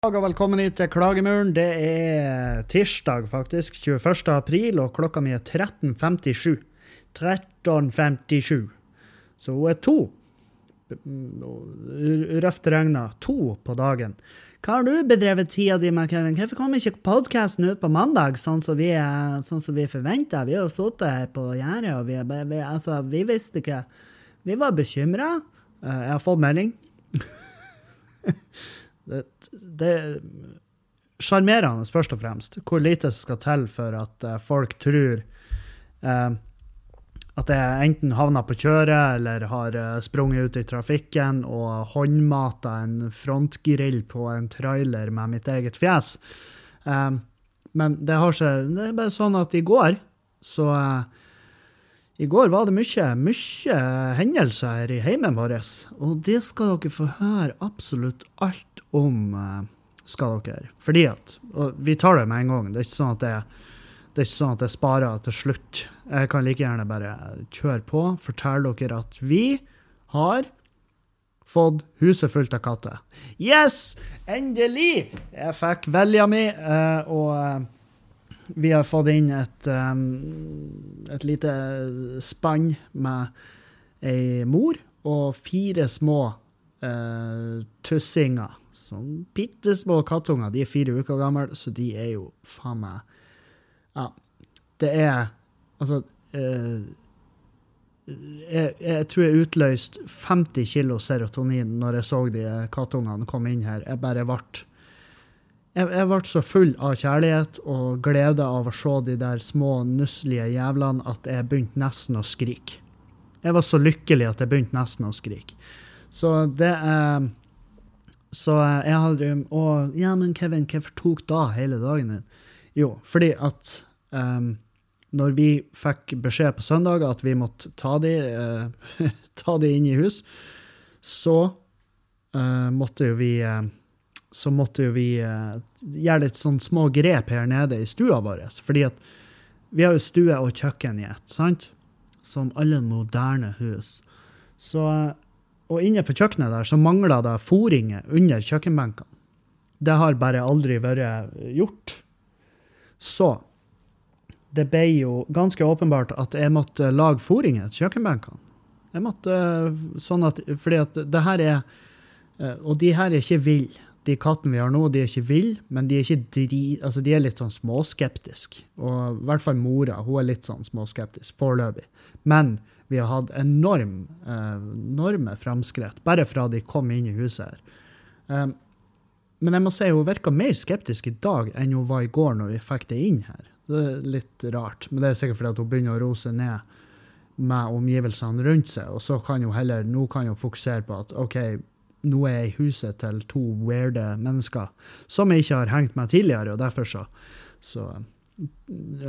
og velkommen hit til Klagemuren. Det er tirsdag, faktisk. 21. april, og klokka mi er 13.57. 13.57. Så hun er to. Røft regna. To på dagen. Hva har du bedrevet tida di med, Kevin? Hvorfor kom ikke podkasten ut på mandag, sånn som vi, sånn vi forventa? Vi har jo sittet her på gjerdet, og vi, vi, altså, vi visste ikke Vi var bekymra. Eh, jeg har fått melding. det er sjarmerende, først og fremst, hvor lite skal til for at uh, folk tror uh, at jeg enten havner på kjøret eller har uh, sprunget ut i trafikken og håndmata en frontgrill på en trailer med mitt eget fjes. men det har ikke Det er bare sånn at i går så i går var det mye, mye hendelser i heimen vår, og det skal dere få høre absolutt alt om. skal dere. Fordi at, og Vi tar det med en gang. Det er ikke sånn at jeg, det er ikke sånn at jeg sparer til slutt. Jeg kan like gjerne bare kjøre på, fortelle dere at vi har fått huset fullt av katter. Yes! Endelig! Jeg fikk velja mi, og vi har fått inn et, um, et lite spann med ei mor og fire små uh, tussinger. Sånn bitte små kattunger. De er fire uker gamle, så de er jo faen meg Ja, det er Altså uh, jeg, jeg, tror jeg utløste 50 kilo serotonin når jeg så de kattungene komme inn her. Jeg bare ble jeg, ble så full av kjærlighet og glede av å se de der små, nusselige jævlene at jeg begynte nesten å skrike. Jeg var så lykkelig at jeg begynte nesten å skrike. Så det er Så jeg hadde Å, ja, men Kevin, hvorfor tok da hele dagen din? Jo, fordi at um, når vi fikk beskjed på søndag at vi måtte ta de, uh, ta de inn i hus, så uh, måtte jo vi uh, så måtte jo vi uh, gjøre litt sånn små grep her nede i stua vår. Fordi at vi har jo stue og kjøkken i ett, sant? Som alle moderne hus. Så, og inne på kjøkkenet der så mangla det foringer under kjøkkenbenkene. Det har bare aldri vært gjort. Så det ble jo ganske åpenbart at jeg måtte lage foringer til kjøkkenbenkene. Jeg måtte, sånn at, fordi at det her er eh, Og de her er ikke ville de kattene vi har nå, de er ikke ville, men de er, dri, altså de er litt sånn småskeptiske. Og i hvert fall mora hun er litt sånn småskeptisk foreløpig. Men vi har hatt enorm, eh, enorme framskritt bare fra de kom inn i huset her. Um, men jeg må si hun virka mer skeptisk i dag enn hun var i går når vi fikk det inn her. Det er litt rart, men det er sikkert fordi hun begynner å rose ned med omgivelsene rundt seg, og så kan hun heller, nå kan hun fokusere på at OK, nå er jeg i huset til to weirde mennesker som jeg ikke har hengt med tidligere, og derfor så, så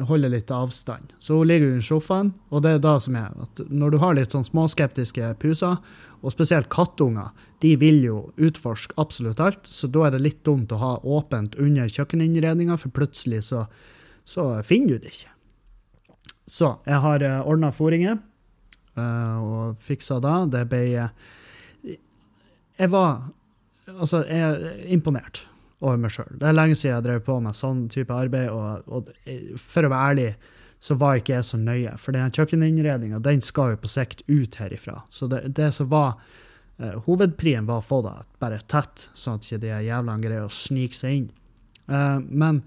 holder litt avstand. Så hun ligger under sofaen, og det er da som er at når du har litt sånn småskeptiske puser, og spesielt kattunger, de vil jo utforske absolutt alt, så da er det litt dumt å ha åpent under kjøkkeninnredninga, for plutselig så, så, finner du det ikke. Så jeg har eh, ordna fôringer uh, og fiksa da. Det ble jeg var altså, jeg er imponert over meg sjøl. Det er lenge siden jeg drev på med sånn type arbeid, og, og, for å være ærlig så var ikke jeg så nøye. For den kjøkkeninnredninga den skal jo på sikt ut herifra. Så det, det som var uh, hovedprien, var å få det bare tett, sånn at ikke de jævlene greier å snike seg inn. Uh, men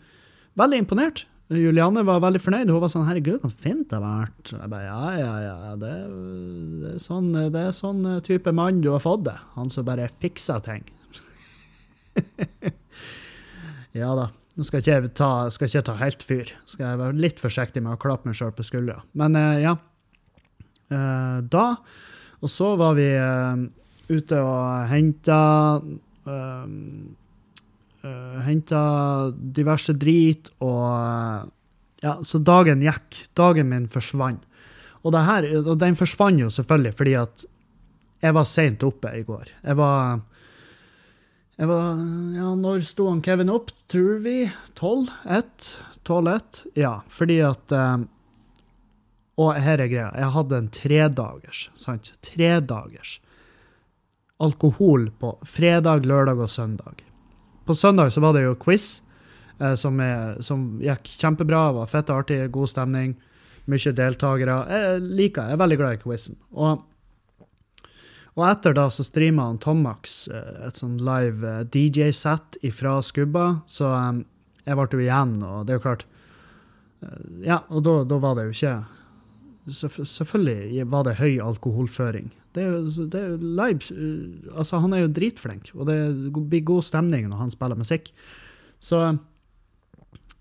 veldig imponert. Julianne var veldig fornøyd. Hun var sånn 'herregud, så fint det har vært'. Jeg bare, ja, ja, ja, det, det, er sånn, det er sånn type mann du har fått det. Han som bare fikser ting. ja da. Nå skal ikke jeg ta, skal ikke ta helt fyr. Skal jeg være litt forsiktig med å klappe meg sjøl på skuldra. Men uh, ja. Uh, da Og så var vi ute og henta Uh, eh, Henta diverse drit og Ja, så dagen gikk. Dagen min forsvant. Og, her, og den forsvant jo selvfølgelig fordi at jeg var seint oppe i går. Jeg var jeg var, ja, Når sto han Kevin opp, tror vi? Tolv? Ett? Tolv ett? Ja, fordi at um, Og her er greia. Jeg hadde en tredagers, sant? Tredagers alkohol på fredag, lørdag og søndag på søndag så var det jo quiz, eh, som, er, som gikk kjempebra. Var fett artig, god stemning. Mye deltakere. Jeg liker, jeg er veldig glad i quizen. Og, og etter da så streama han Tomax eh, et sånn live eh, DJ-sett ifra Skubba, så um, jeg ble jo igjen, og det er jo klart Ja, og da var det jo ikke Selvfølgelig var det høy alkoholføring. Det er jo, det er live uh, Altså, han er jo dritflink, og det blir god stemning når han spiller musikk. Så,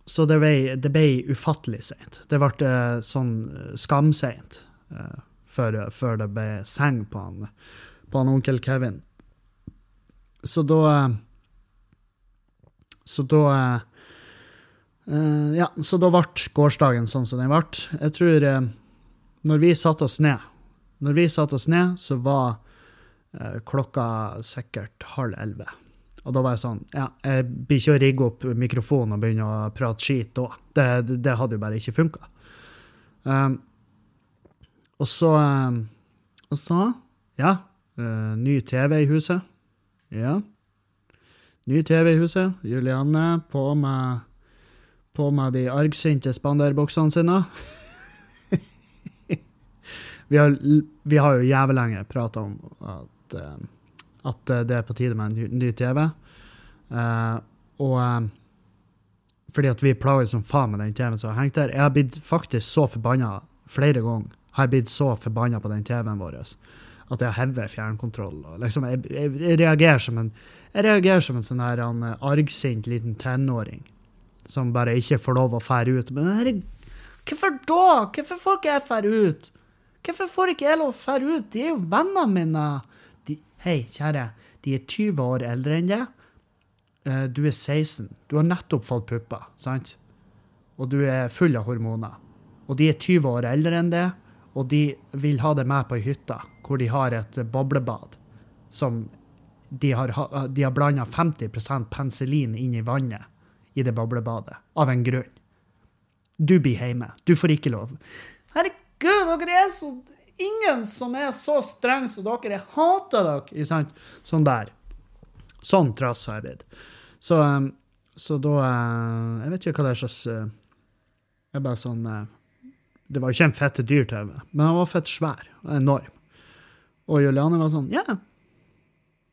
så det, ble, det ble ufattelig seint. Det ble uh, sånn uh, skamseint uh, før, før, det ble seng på han, på han onkel Kevin. Så da Så da Ja, så da ble gårsdagen sånn som den ble. Jeg tror Når vi satte oss ned når vi satte oss ned, så var eh, klokka sikkert halv elleve. Og da var jeg sånn Ja, jeg blir ikke å rigge opp mikrofonen og begynne å prate skit da. Det, det, hadde jo bare ikke funka. Um, og så um, Og så Ja. Uh, ny TV i huset. Ja. Ny TV i huset. Julianne på med, på med de argsinte spanderboksene sine. Vi har, vi har jo jævlig lenge prata om at, uh, at, det er på tide med en ny, TV. Uh, eh, og um, fordi at vi plager som faen med den TV-en som har hengt der. Jeg har blitt faktisk så forbanna flere ganger. Har jeg blitt så forbanna på den TV-en vår at jeg har hevet fjernkontroll. Liksom, jeg, jeg, jeg, reagerer som en jeg reagerer som en sånn her en argsint liten tenåring som bare ikke får lov å fære ut. Men herregud, hvorfor da? Hvorfor får ikke jeg fære ut? Hvorfor får ikke jeg lov å dra ut? De er jo vennene mine. De, Hei, kjære. De er 20 år eldre enn deg. Uh, du er 16. Du har nettopp fått pupper, sant? Og du er full av hormoner. Og de er 20 år eldre enn deg, og de vil ha deg med på ei hytte hvor de har et boblebad som de har, de har blanda 50% penicillin inn i vannet i det boblebadet, av en grunn. Du blir hjemme. Du får ikke lov. Herregud, Gud, dere er så Ingen som er så streng som dere. Jeg hater dere. Sant? Sånn der. Sånn trass har jeg blitt. Så, um, så, da uh, Jeg vet ikke hva det er slags uh, Det er bare sånn uh, Det var ikke en fette dyr TV, men han var fett svær. Enorm. Og Juliane var sånn Ja,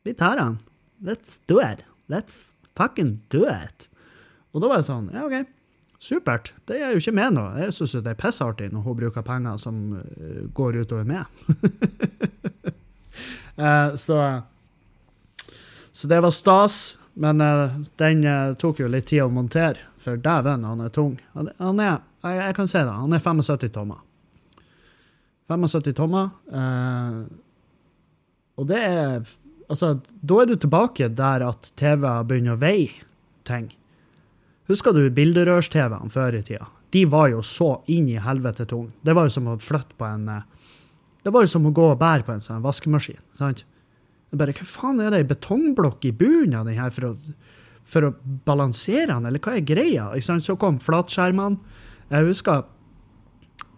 vi tar han. Let's do it. Let's fucking do it. Og da var jeg sånn Ja, OK. Supert. Det er jo ikke med nå. Jeg syns det er pissartig når hun bruker penger som uh, går utover meg. uh, så, så det var stas. Men uh, den tok jo litt tid å montere, for dæven, han er tung. Han, er, jeg, kan si det, han er 75 tommer. 75 tommer. og det er Altså, da er du tilbake der at TV begynner å veie ting. Husker du bilderørs-TV-ene før i tida? De var jo så inn i helvete tung. Det var jo som å flytte på en eh, Det var jo som å gå og bære på en sånn vaskemaskin. sant? Bare, Hva faen er det, ei betongblokk i bunnen av den her for å, for å balansere den, eller hva er greia? Ikke sant? Så kom flatskjermene. Jeg husker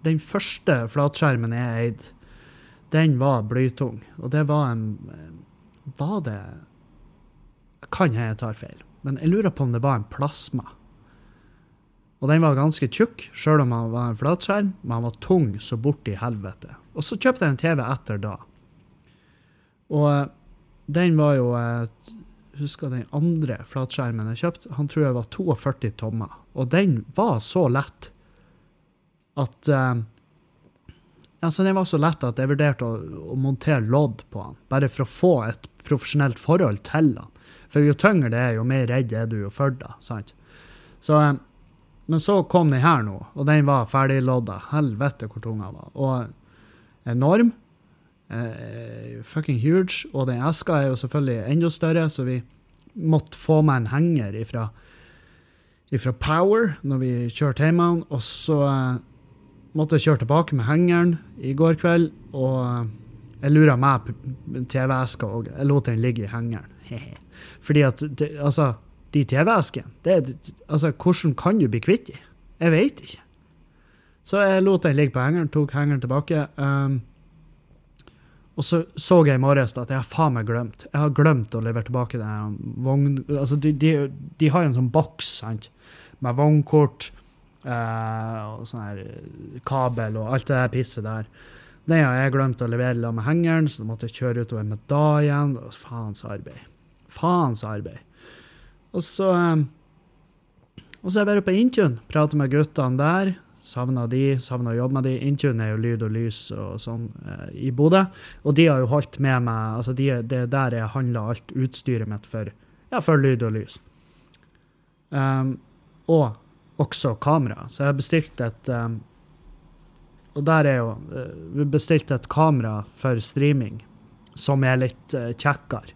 den første flatskjermen jeg eide, den var blytung. Og det var en Var det Kan jeg ta feil, men jeg lurer på om det var en plasma. Og den var ganske tjukk, sjøl om han var en flatskjerm, men han var tung så borti helvete. Og så kjøpte jeg en TV etter da. Og eh, den var jo eh, Husker den andre flatskjermen jeg kjøpte, han tror jeg var 42 tommer. Og den var så lett at um, Altså, den var så lett at jeg vurderte å, å montere lodd på han, bare for å få et profesjonelt forhold til han. For jo tyngre det er, jo mer redd er du jo for det. sant? Så um, men så kom den her nå, og den var ferdiglodda. Helvete hvor tung den var. Og enorm. Eh, fucking huge. Og den eska er jo selvfølgelig enda større, så vi måtte få med en henger ifra, ifra Power når vi kjørte hjem. Og så eh, måtte jeg kjøre tilbake med hengeren i går kveld, og eh, jeg lura meg TV-eska òg. Jeg lot den ligge i hengeren. Fordi at det, Altså de TV-eskene. Altså, hvordan kan du bli kvitt de? Jeg veit ikke. Så jeg lot den ligge på hengeren, tok hengeren tilbake. Um, Og så så jeg i morges at jeg har faen meg glemt. Jeg har glemt å levere tilbake den vogn... Altså, de, de, de har en sånn boks sant? med vognkort uh, og sånn her eh, kabel og alt det der pisset der. Den har jeg glemt å levere med hengeren, så da måtte jeg kjøre utover med da igjen. Faens arbeid. Faens arbeid. Og så eh, Og så har jeg vært på Intune, pratet med guttene der. Savna de, savna å jobbe med de. Intune er jo lyd og lys og sånn eh, i Bodø. Og de har jo holdt med meg altså de, Det er der jeg handler alt utstyret mitt for, ja, for lyd og lys. Um, og også kamera. Så jeg har bestilt et um, Og der er jo uh, Vi bestilte et kamera for streaming som er litt uh, kjekkere.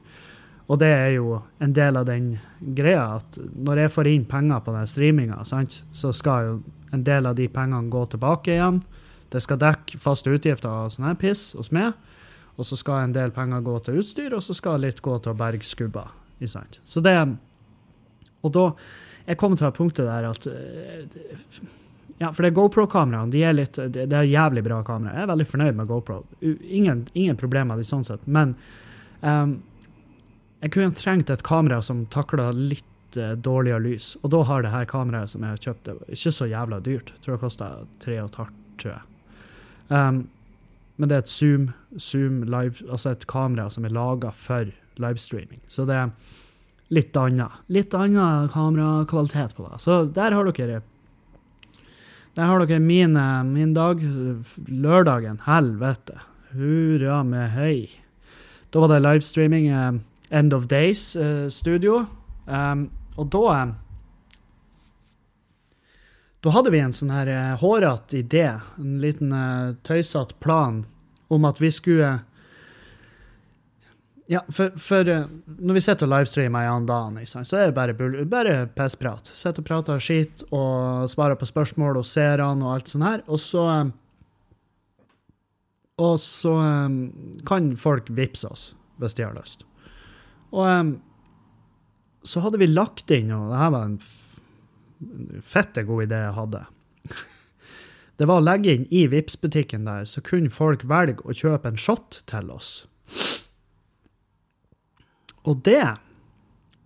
Og det er jo en del av den greia at når jeg får inn penger på den streaminga, så skal jo en del av de pengene gå tilbake igjen. Det skal dekke faste utgifter og sånn her piss hos meg. Og så skal en del penger gå til utstyr, og så skal litt gå til å berge skubber. Så det Og da Jeg kom til punktet der at eh, Ja, for det GoPro-kameraene de er litt, det er jævlig bra kamera. Jeg er veldig fornøyd med GoPro. Ingen, ingen problemer sånn sett. Men um, jeg kunne trengt et kamera som takla litt uh, dårligere lys. Og da har det her kameraet som jeg har kjøpt, det ikke så jævla dyrt. Jeg tror det kosta tre og et halvt, tror jeg. Um, men det er et Zoom, Zoom live, altså et kamera som er laga for livestreaming. Så det er litt annet. Litt annen kamerakvalitet på det. Så der har dere Der har dere min, min dag. Lørdagen. Helvete. Hurra med høy. Da var det livestreaming. Eh, End of Days-studio. Eh, um, og da eh, Da hadde vi en sånn her uh, hårete idé, en liten uh, tøysete plan, om at vi skulle Ja, for, for når vi sitter og livestreamer i annen dag, så er det bare, bare pissprat. Sitter og prater skit og svarer på spørsmål og ser an og alt sånt her. Og så Og så kan folk vippse oss hvis de har lyst. Og um, så hadde vi lagt inn, og det her var en fette god idé jeg hadde. Det var å legge inn i vips butikken der, så kunne folk velge å kjøpe en shot til oss. Og det,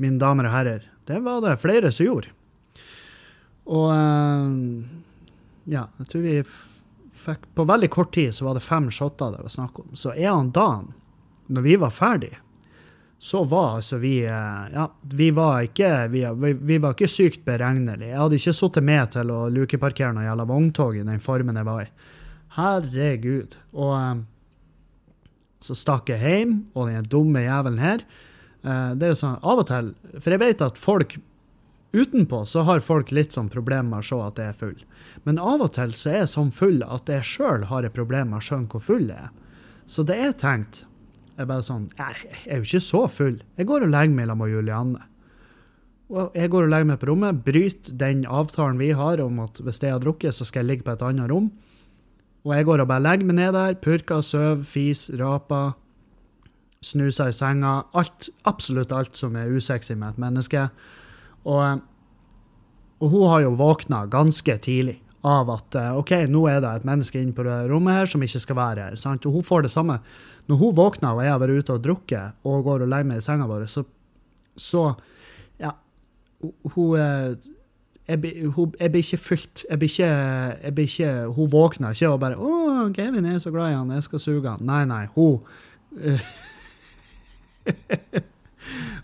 mine damer og herrer, det var det flere som gjorde. Og ja, jeg tror vi fikk På veldig kort tid så var det fem shotter det var snakk om. Så en dag, når vi var ferdige, så var altså vi eh, Ja, vi var ikke, vi, vi var ikke sykt beregnelige. Jeg hadde ikke sittet med til å lukeparkere noe jævla vogntog i den formen jeg var i. Herregud. Og um, så stakk jeg hjem, og den dumme jævelen her uh, Det er jo sånn av og til For jeg vet at folk utenpå så har folk litt sånn problemer med å se at jeg er full. Men av og til så er jeg sånn full at jeg sjøl har et problem med å skjønne hvor full jeg er. Så det er tenkt er bare sånn Jeg er jo ikke så full. Jeg går og legger meg sammen med Julianne. Og jeg går og legger meg på rommet, bryter den avtalen vi har om at hvis jeg har drukket, så skal jeg ligge på et annet rom. Og jeg går og bare legger meg ned der, purker, sover, fis, raper, snuser i senga. Alt, absolutt alt som er usexy med et menneske. Og, og hun har jo våkna ganske tidlig av at eh, OK, nå er det et menneske inne på det rommet her som ikke skal være her. Sant? Og hun får det samme. Når hun våkner og jeg har vært ute og drukket og går og legger meg i senga vår, så, så Ja, hun eh, jeg, jeg blir ikke fylt. Jeg blir ikke, jeg blir ikke, Hun våkner ikke og bare 'Å, Kevin er så glad i han, jeg skal suge han'. Nei, nei. Hun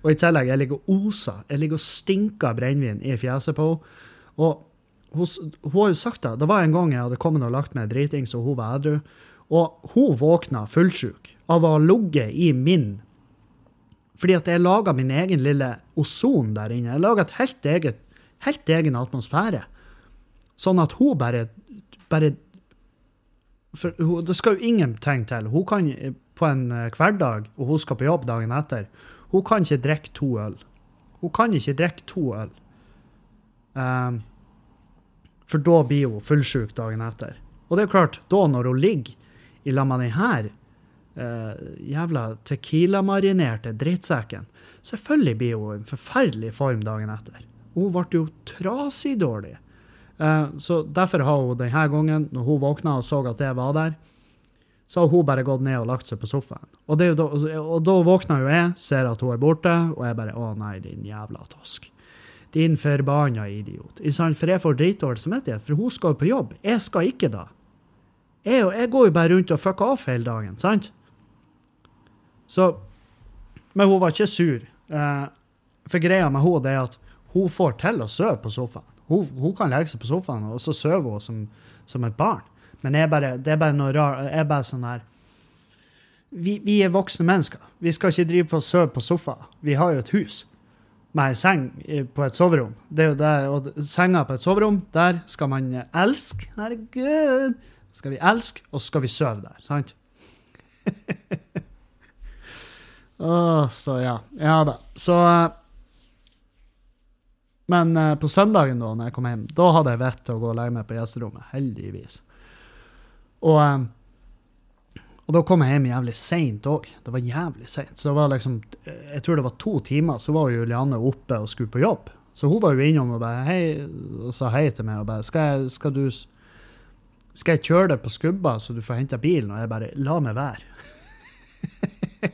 Og i tillegg, jeg ligger og oser. Jeg ligger og stinker brennevin i fjeset på henne. Og hun, hun, har jo sagt det. Det var en gang jeg hadde kommet og lagt meg dritings, og hun var edru. Og hun våkna fullsjuk av å ha ligget i min Fordi at jeg laga min egen lille ozon der inne. Jeg laga et helt, eget, helt egen atmosfære. Sånn at hun bare, bare for hun, Det skal jo ingenting til. Hun kan på en eh, hverdag, og hun skal på jobb dagen etter, hun kan ikke drikke to øl. Hun kan ikke drikke to øl. Um, for da blir hun fullsjuk dagen etter. Og det er klart, da når hun ligger i lag med denne uh, jævla tequila-marinerte drittsekken, selvfølgelig blir hun i forferdelig form dagen etter. Hun ble jo trasig dårlig. Uh, så derfor har hun denne gangen, når hun våkna og så at det var der, Så har hun bare gått ned og lagt seg på sofaen. Og, da, og da våkner jo jeg, ser at hun er borte, og jeg bare Å nei, din jævla tosk. Din forbanna idiot. For jeg får dritdårlig samvittighet, for hun skal jo på jobb. Jeg skal ikke da. Jeg, jeg går jo bare rundt og fucker off hele dagen, sant? Så Men hun var ikke sur. Eh, for greia med henne er at hun får til å sove på sofaen. Hun, hun kan legge seg på sofaen, og så sover hun som, som et barn. Men jeg bare, det er bare noe rart. Jeg er bare sånn her vi, vi, er voksne mennesker. Vi skal ikke drive på og sove på sofa. Vi har jo et hus med ei seng på et soverom. Det er jo der, og Senga på et soverom, der skal man elske. Herregud! Skal vi elske, og så skal vi sove der. Sant? oh, så ja. Ja da. Så Men uh, på søndagen, da når jeg kom hjem, da hadde jeg vett til å gå og legge meg på gjesterommet. Heldigvis. Og, um, og da kom jeg hjem jævlig seint òg. Det var jævlig seint. Så det var liksom, jeg tror det var to timer, så var Julianne oppe og skulle på jobb. Så hun var jo innom og bare hei, og sa hei til meg og bare skal, jeg, skal, du, skal jeg kjøre deg på skubba så du får henta bilen? Og jeg bare la meg være.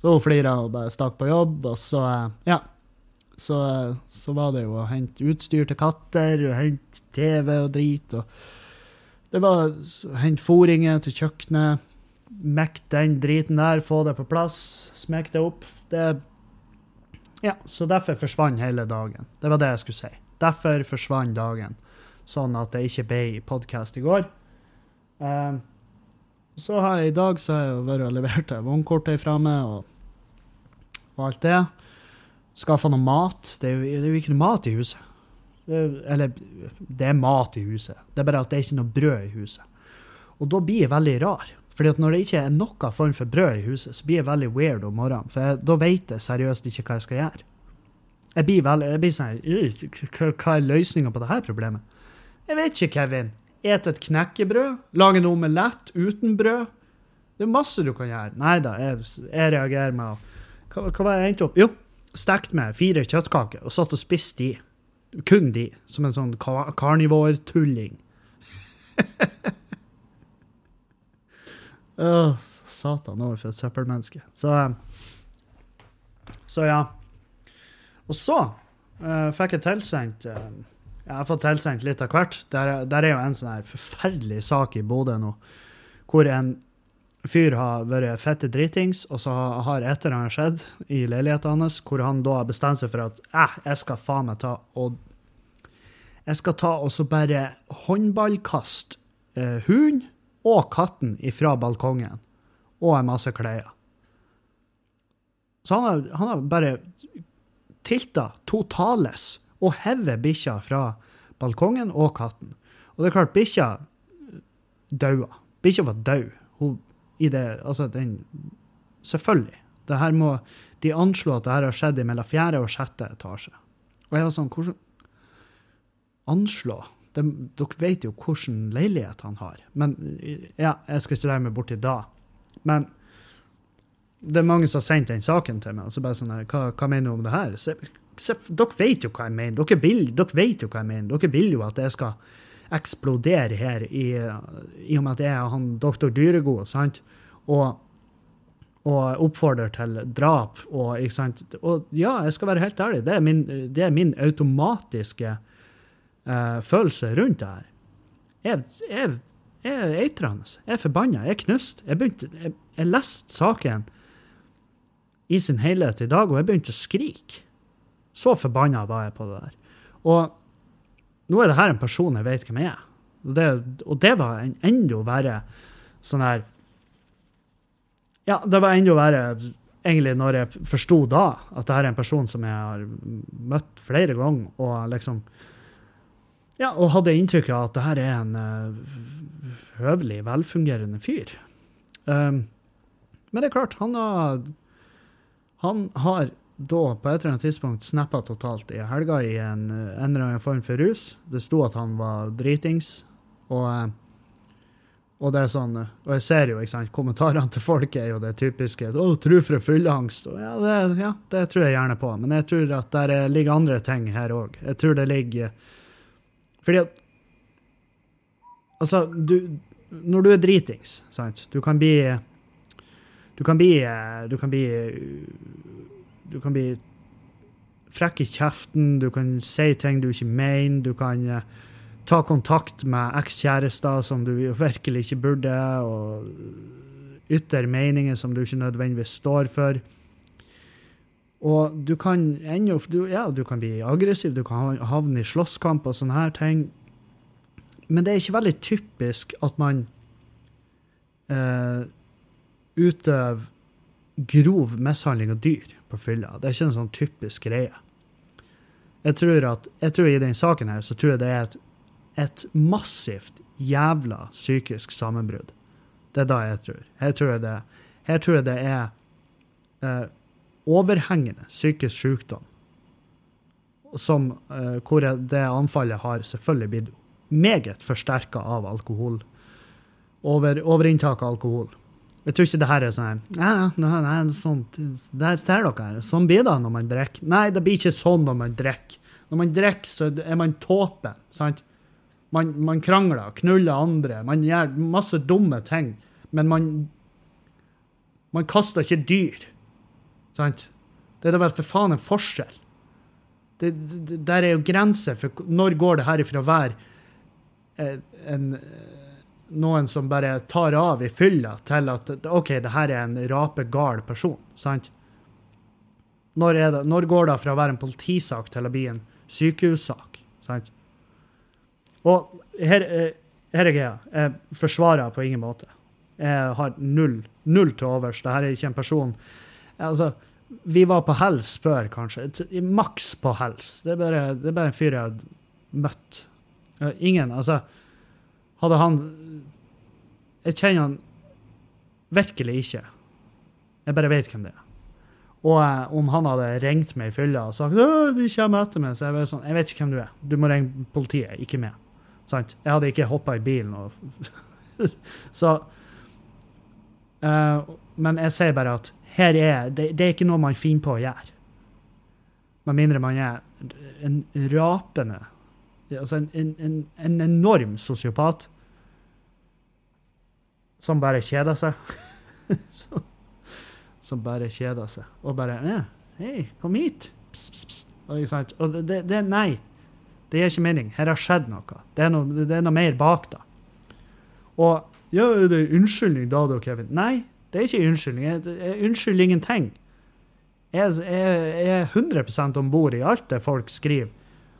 så hun flira og bare stakk på jobb, og så ja. Så, så var det jo å hente utstyr til katter, og hente TV og drit. og Det var å hente fôringer til kjøkkenet, mekke den driten der, få det på plass, smekke det opp. Det Ja, så derfor forsvant hele dagen. Det var det jeg skulle si. Derfor forsvant dagen, sånn at det ikke ble podkast i går. Um, så jeg i dag så har jeg vært og levert vognkortet fra meg og, og alt det. Skaffa noe mat. Det er, jo, det er, jo, ikke noe mat i huset. Eller, det er mat i huset. Det er bare at det er ikke noe brød i huset. Og da blir jeg veldig rar. Fordi at når det ikke er noen form for brød i huset, så blir jeg veldig weird om morgenen. For jeg, da vet jeg seriøst ikke hva jeg skal gjøre. Jeg blir, veldig, jeg blir sånn Hva er løsninga på dette problemet? Jeg vet ikke, Kevin. Et et knekkebrød? Lage en omelett uten brød? Det er masse du kan gjøre. Nei da, jeg, jeg reagerer med å hva, hva var jeg endte opp? Jo, stekt med fire kjøttkaker og satt og spiste de. Kun de. Som en sånn kar karnivortulling. oh, satan overfor for et søppelmenneske. Så, så ja. Og så uh, fikk jeg tilsendt uh, Jeg har fått tilsendt litt av hvert. Der, der er jo en sånn her forferdelig sak i Bodø nå, hvor en fyr har vært fette dritings, og så har et eller annet skjedd i leiligheten hans, hvor han da har bestemt seg for at eh, jeg skal faen meg ta og Jeg skal ta og så bare håndballkaste eh, hunden og katten ifra balkongen og en masse klær. Så han har, han har bare tilta totales og hever bikkja fra balkongen og katten. Og det er klart, bikkja daua. Bikkja var død. Hun i det Altså, den Selvfølgelig. Det her må De anslå at det her har skjedd i mellom fjerde og sjette etasje. Og jeg var sånn Hvordan Anslå? De, dere vet jo hvilken leilighet han har. Men ja, jeg skal ikke legge meg borti da. Men det er mange som har sendt den saken til meg. og så bare sånn, hva, hva mener du om det her? Så, så, dere vet jo hva jeg mener. Dere, vil, dere vet jo hva jeg mener. Dere vil jo at jeg skal eksplodere her, i, i og med at jeg er han doktor Dyregod, sant? Og, og oppfordrer til drap og ikke sant? Og ja, jeg skal være helt ærlig, det er min, det er min automatiske uh, følelse rundt det her. Jeg, jeg, jeg er eitrende. Jeg er forbanna. Jeg er knust. Jeg, begynte, jeg, jeg leste saken i sin helhet i dag, og jeg begynte å skrike. Så forbanna var jeg på det der. Og nå er det her en person jeg vet hvem jeg er. Og det, og det var en enda verre sånn her Ja, det var enda verre egentlig når jeg forsto da at det her er en person som jeg har møtt flere ganger, og liksom Ja, og hadde inntrykk av at det her er en uh, høvelig, velfungerende fyr. Um, men det er klart, han har Han har da på et eller annet tidspunkt snappa totalt i helga i en, en, eller annen form for rus. Det sto at han var dritings. Og, eh, og det er sånn, og jeg ser jo ikke sant, kommentarene til folk er jo det typiske 'Å, tru for fylleangst'. Ja, det, ja, det tror jeg gjerne på. Men jeg tror at der ligger andre ting her òg. Jeg tror det ligger Fordi at Altså, du Når du er dritings, sant Du kan bli Du kan bli Du kan bli Du kan bli frekk i kjeften, du kan si ting du ikke mener, du kan eh, ta kontakt med ekskjærester som du virkelig ikke burde, og ytre meninger som du ikke nødvendigvis står for. Og du kan ende opp du, Ja, du kan bli aggressiv, du kan havne i slåsskamp og sånne her ting. Men det er ikke veldig typisk at man eh, utøver grov mishandling av dyr på fylla. Det er ikke en sånn typisk greie. Jeg tror at, jeg tror I den saken her så tror jeg det er et, et massivt jævla psykisk sammenbrudd. Det er da jeg tror. Her tror jeg det, her tror jeg det er eh, overhengende psykisk sykdom som, eh, hvor det anfallet har selvfølgelig blitt meget forsterka av alkohol. Over, overinntak av alkohol. Jeg tror ikke det her er sånn nei, nei, sånn, Der ser dere. Sånn blir det når man drikker. Nei, det blir ikke sånn når man drikker. Når man drikker, så er man tåpen. sant? Man, man, krangler, knuller andre, man gjør masse dumme ting. Men man man kaster ikke dyr. Sant? Det er da vel for faen en forskjell. Det, det, der er jo grenser for når går det her ifra å være en, en noen som bare tar av i fylla, til at OK, det her er en rapegal person. sant? Når, det, når, går det fra å være en politisak til å bli en sykehussak? sant? Og her, eh, her er greia. Jeg forsvarer på ingen måte. Jeg har null, null til overs. Dette er ikke en person Altså, vi var på hels før, kanskje. Maks på hels. Det er bare, det er bare en fyr jeg har møtt. Ingen, altså hadde han Jeg kjenner han virkelig ikke. Jeg bare vet hvem det er. Og eh, om han hadde ringt meg i fylla og sagt de kommer etter meg, så jeg var sånn Jeg vet ikke hvem du er. Du må ringe politiet, ikke meg. Sant? Jeg hadde ikke hoppa i bilen og Så eh, Men jeg sier bare at her er det, det er ikke noe man finner på å gjøre. Med mindre man er en rapende Altså en, en, en enorm sosiopat som bare kjeder seg. som bare kjeder seg. Og bare ja, 'Hei, kom hit.' Pss, pss, pss. Og, og det, det, Nei, det gir ikke mening. Her har skjedd noe. Det er noe, det er noe mer bak, da. Og ja, det er unnskyldning da, da, Kevin? Nei, det er ikke unnskyldning. Jeg unnskylder ingenting. Jeg, jeg, jeg er 100 om bord i alt det folk skriver.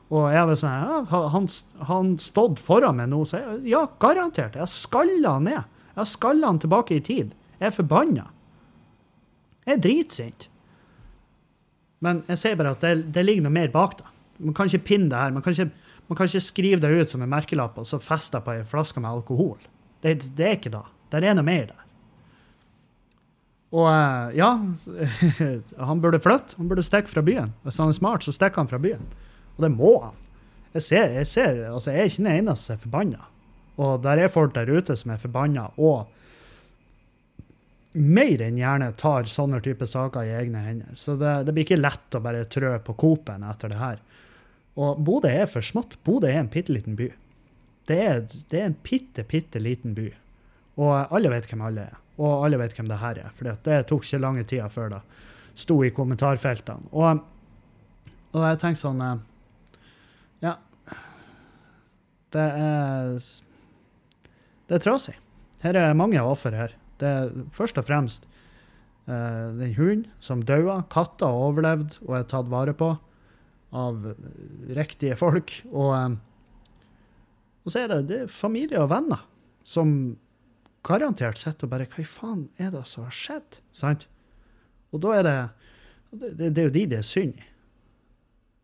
Og jeg var sånn ja, Han, han stått foran meg nå, så jeg, ja, garantert. Jeg skalla han ned. Jeg skaller han tilbake i tid. Jeg er forbanna. Jeg er dritsint. Men jeg sier bare at det, det, ligger noe mer bak, da. Man kan ikke pinne det her. Man kan ikke, man kan ikke skrive det ut som en merkelapp og så feste på ei flaske med alkohol. Det, det, er ikke det. Det er noe mer der. Og eh, ja, han burde flytte. Han burde stikke fra byen. Hvis han er smart, så stikker han fra byen. Og det må han. Jeg ser, jeg ser, altså jeg er ikke den eneste som er forbanna. Og der er folk der ute som er forbanna og mer enn gjerne tar sånne type saker i egne hender. Så det, det blir ikke lett å bare trø på Coop-en etter det her. Og Bodø er for smått. Bodø er en bitte liten by. Det er, det er en bitte, bitte liten by. Og alle vet hvem alle er. Og alle vet hvem det her er. For det tok ikke lange tida før det sto i kommentarfeltene. Og, og jeg tenker sånn eh, Ja. Det er det er trasig. Her er mange offer her. Det er først og fremst uh, den hunden som daua. Katta har overlevd og er tatt vare på av riktige folk. Og, um, og så er det, det er familie og venner som garantert sitter og bare Hva i faen er det som har skjedd? Sant? Og da er det det, det, er jo de det er synd i.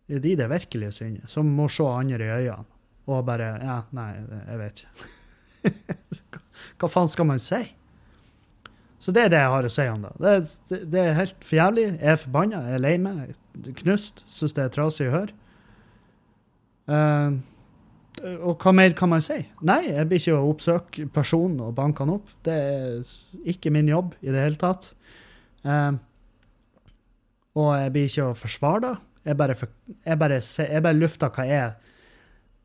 Det er de det virkelig synder, som må se andre i øynene og bare Ja, nei, jeg vet ikke. Hva faen skal man si? Så det er det jeg har å si om det. Det, er helt for jævlig. Jeg er forbanna, jeg er lei meg, knust, syns det er trasig å høre. Uh, og hva mer kan man si? Nei, jeg blir ikke å oppsøke personen og banke han opp. Det er ikke min jobb i det hele tatt. Uh, og jeg blir ikke å forsvare det. Jeg bare, jeg bare, jeg bare lufter hva jeg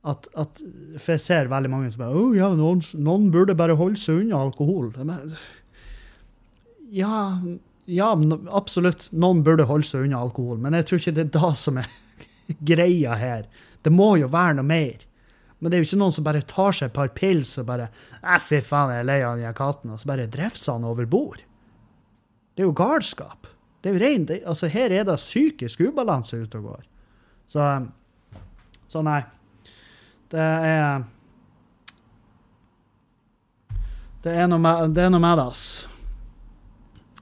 at, at For jeg ser veldig mange som bare oh, ja, noen, noen burde bare holde seg unna alkohol. Ja, ja, absolutt. Noen burde holde seg unna alkohol, men jeg tror ikke det er det som er greia her. Det må jo være noe mer. Men det er jo ikke noen som bare tar seg et par pils og bare fy faen, jeg er lei av den katten, og så bare drefser han over bord. Det er jo galskap. Det er jo rein, det, altså Her er det psykisk ubalanse ute og går. Så, så nei. Det er Det er noe med det, noe med ass.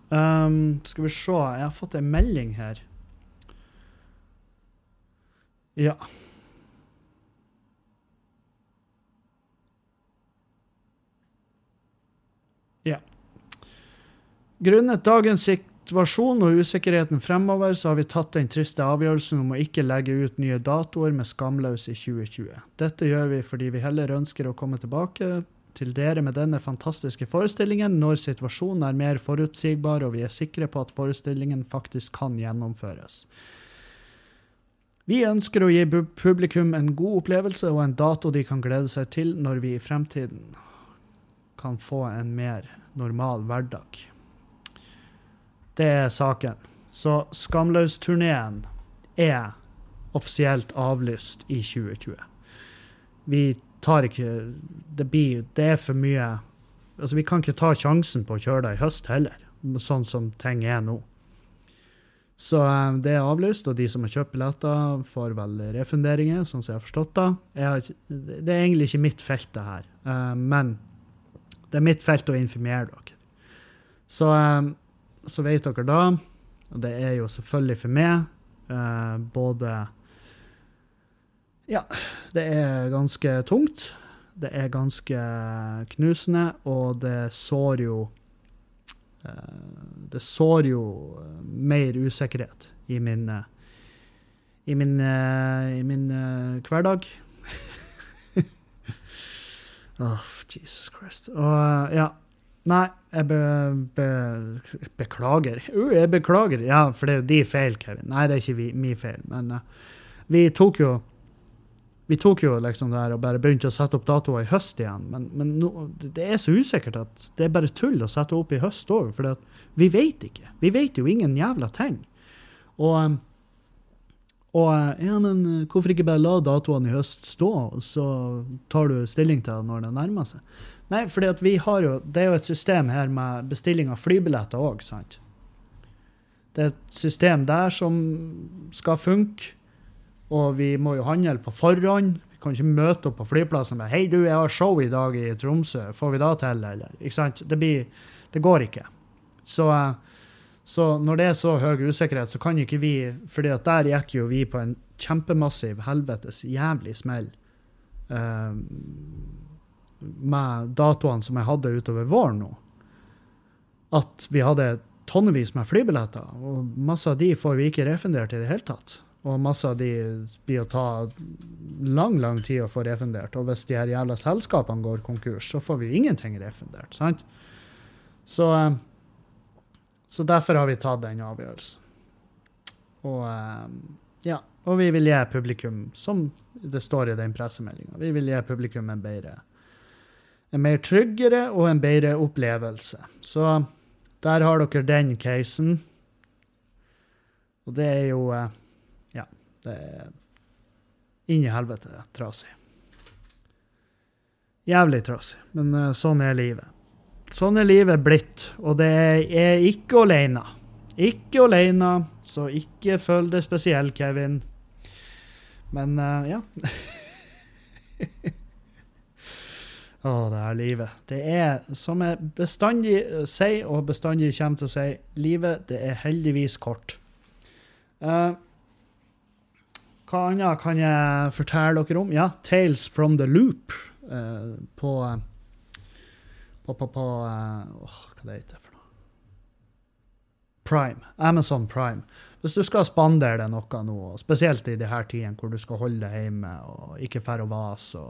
Um, skal vi se Jeg har fått en melding her. Ja. Ja. Grunnet dagens situasjon og usikkerheten fremover, så har vi tatt den triste avgjørelsen om å ikke legge ut nye datoer med Skamløs i 2020. Dette gjør vi fordi vi heller ønsker å komme tilbake til dere med denne fantastiske forestillingen når situasjonen er mer forutsigbar og vi er sikre på at forestillingen faktisk kan gjennomføres. Vi ønsker å gi publikum en god opplevelse og en dato de kan glede seg til når vi i fremtiden kan få en mer normal hverdag. Det er saken. Så Skamløs-turneen er offisielt avlyst i 2020. Vi tar ikke Det blir Det er for mye Altså, vi kan ikke ta sjansen på å kjøre det i høst heller, sånn som ting er nå. Så um, det er avlyst, og de som har kjøpt billetter, får vel refunderinger, sånn som jeg har forstått det. Jeg det er egentlig ikke mitt felt, det her. Uh, men det er mitt felt å informere dere. Så, um, så vet dere da, og det er jo selvfølgelig for meg, eh, både ja, det er ganske tungt. Det er ganske knusende, og det sår jo eh, Det sår jo mer usikkerhet i min i min, i min hverdag. oh, Jesus Christ. Og ja. Nei, jeg be, be, beklager. Uh, jeg beklager. Ja, for det er jo de feil, Kevin. Nei, det er ikke vi, min feil. Men uh, vi tok jo vi tok jo liksom det her og bare begynte å sette opp datoer i høst igjen. Men, men no, det er så usikkert at det er bare tull å sette opp i høst òg. For vi vet ikke. Vi vet jo ingen jævla ting. Og, um, og ja, men hvorfor ikke bare la datoene i høst stå, og så tar du stilling til det når det nærmer seg? Nei, for det er jo et system her med bestilling av flybilletter òg, sant? Det er et system der som skal funke og vi må jo handle på forhånd. Vi kan ikke møte opp på flyplassen med 'Hei, du, jeg har show i dag i Tromsø. Får vi da til?' Eller, ikke sant? Det, blir, det går ikke. Så, så, når det er så høy usikkerhet, så kan ikke vi fordi at der gikk jo vi på en kjempemassiv helvetes jævlig smell uh, med datoene som jeg hadde utover våren nå. At vi hadde tonnevis med flybilletter, og masse av de får vi ikke refundert i det hele tatt. Og masse av de blir å ta lang, lang tid å få refundert. Og hvis de her jævla selskapene går konkurs, så får vi ingenting refundert. sant? Så, eh, så derfor har vi tatt den avgjørelsen. Og eh, ja, og vi vil gi publikum, som det står i den pressemeldinga, vi vil gi publikum en bedre en mer tryggere og en bedre opplevelse. Så der har dere den casen. Og det er jo Ja, det er inn i helvete trasig. Jævlig trasig, men uh, sånn er livet. Sånn er livet blitt, og det er ikke alene. Ikke alene, så ikke følg det spesielt, Kevin. Men uh, ja. Å, oh, det er livet. Det er, som jeg bestandig sier, og bestandig kommer til å si, livet det er heldigvis kort. Uh, hva annet kan jeg fortelle dere om? Ja, Tales from the Loop uh, på, på, på, på uh, Hva det heter det for noe? Prime. Amazon Prime. Hvis du skal spandere deg noe nå, spesielt i disse tidene hvor du skal holde deg hjemme og ikke dra og vase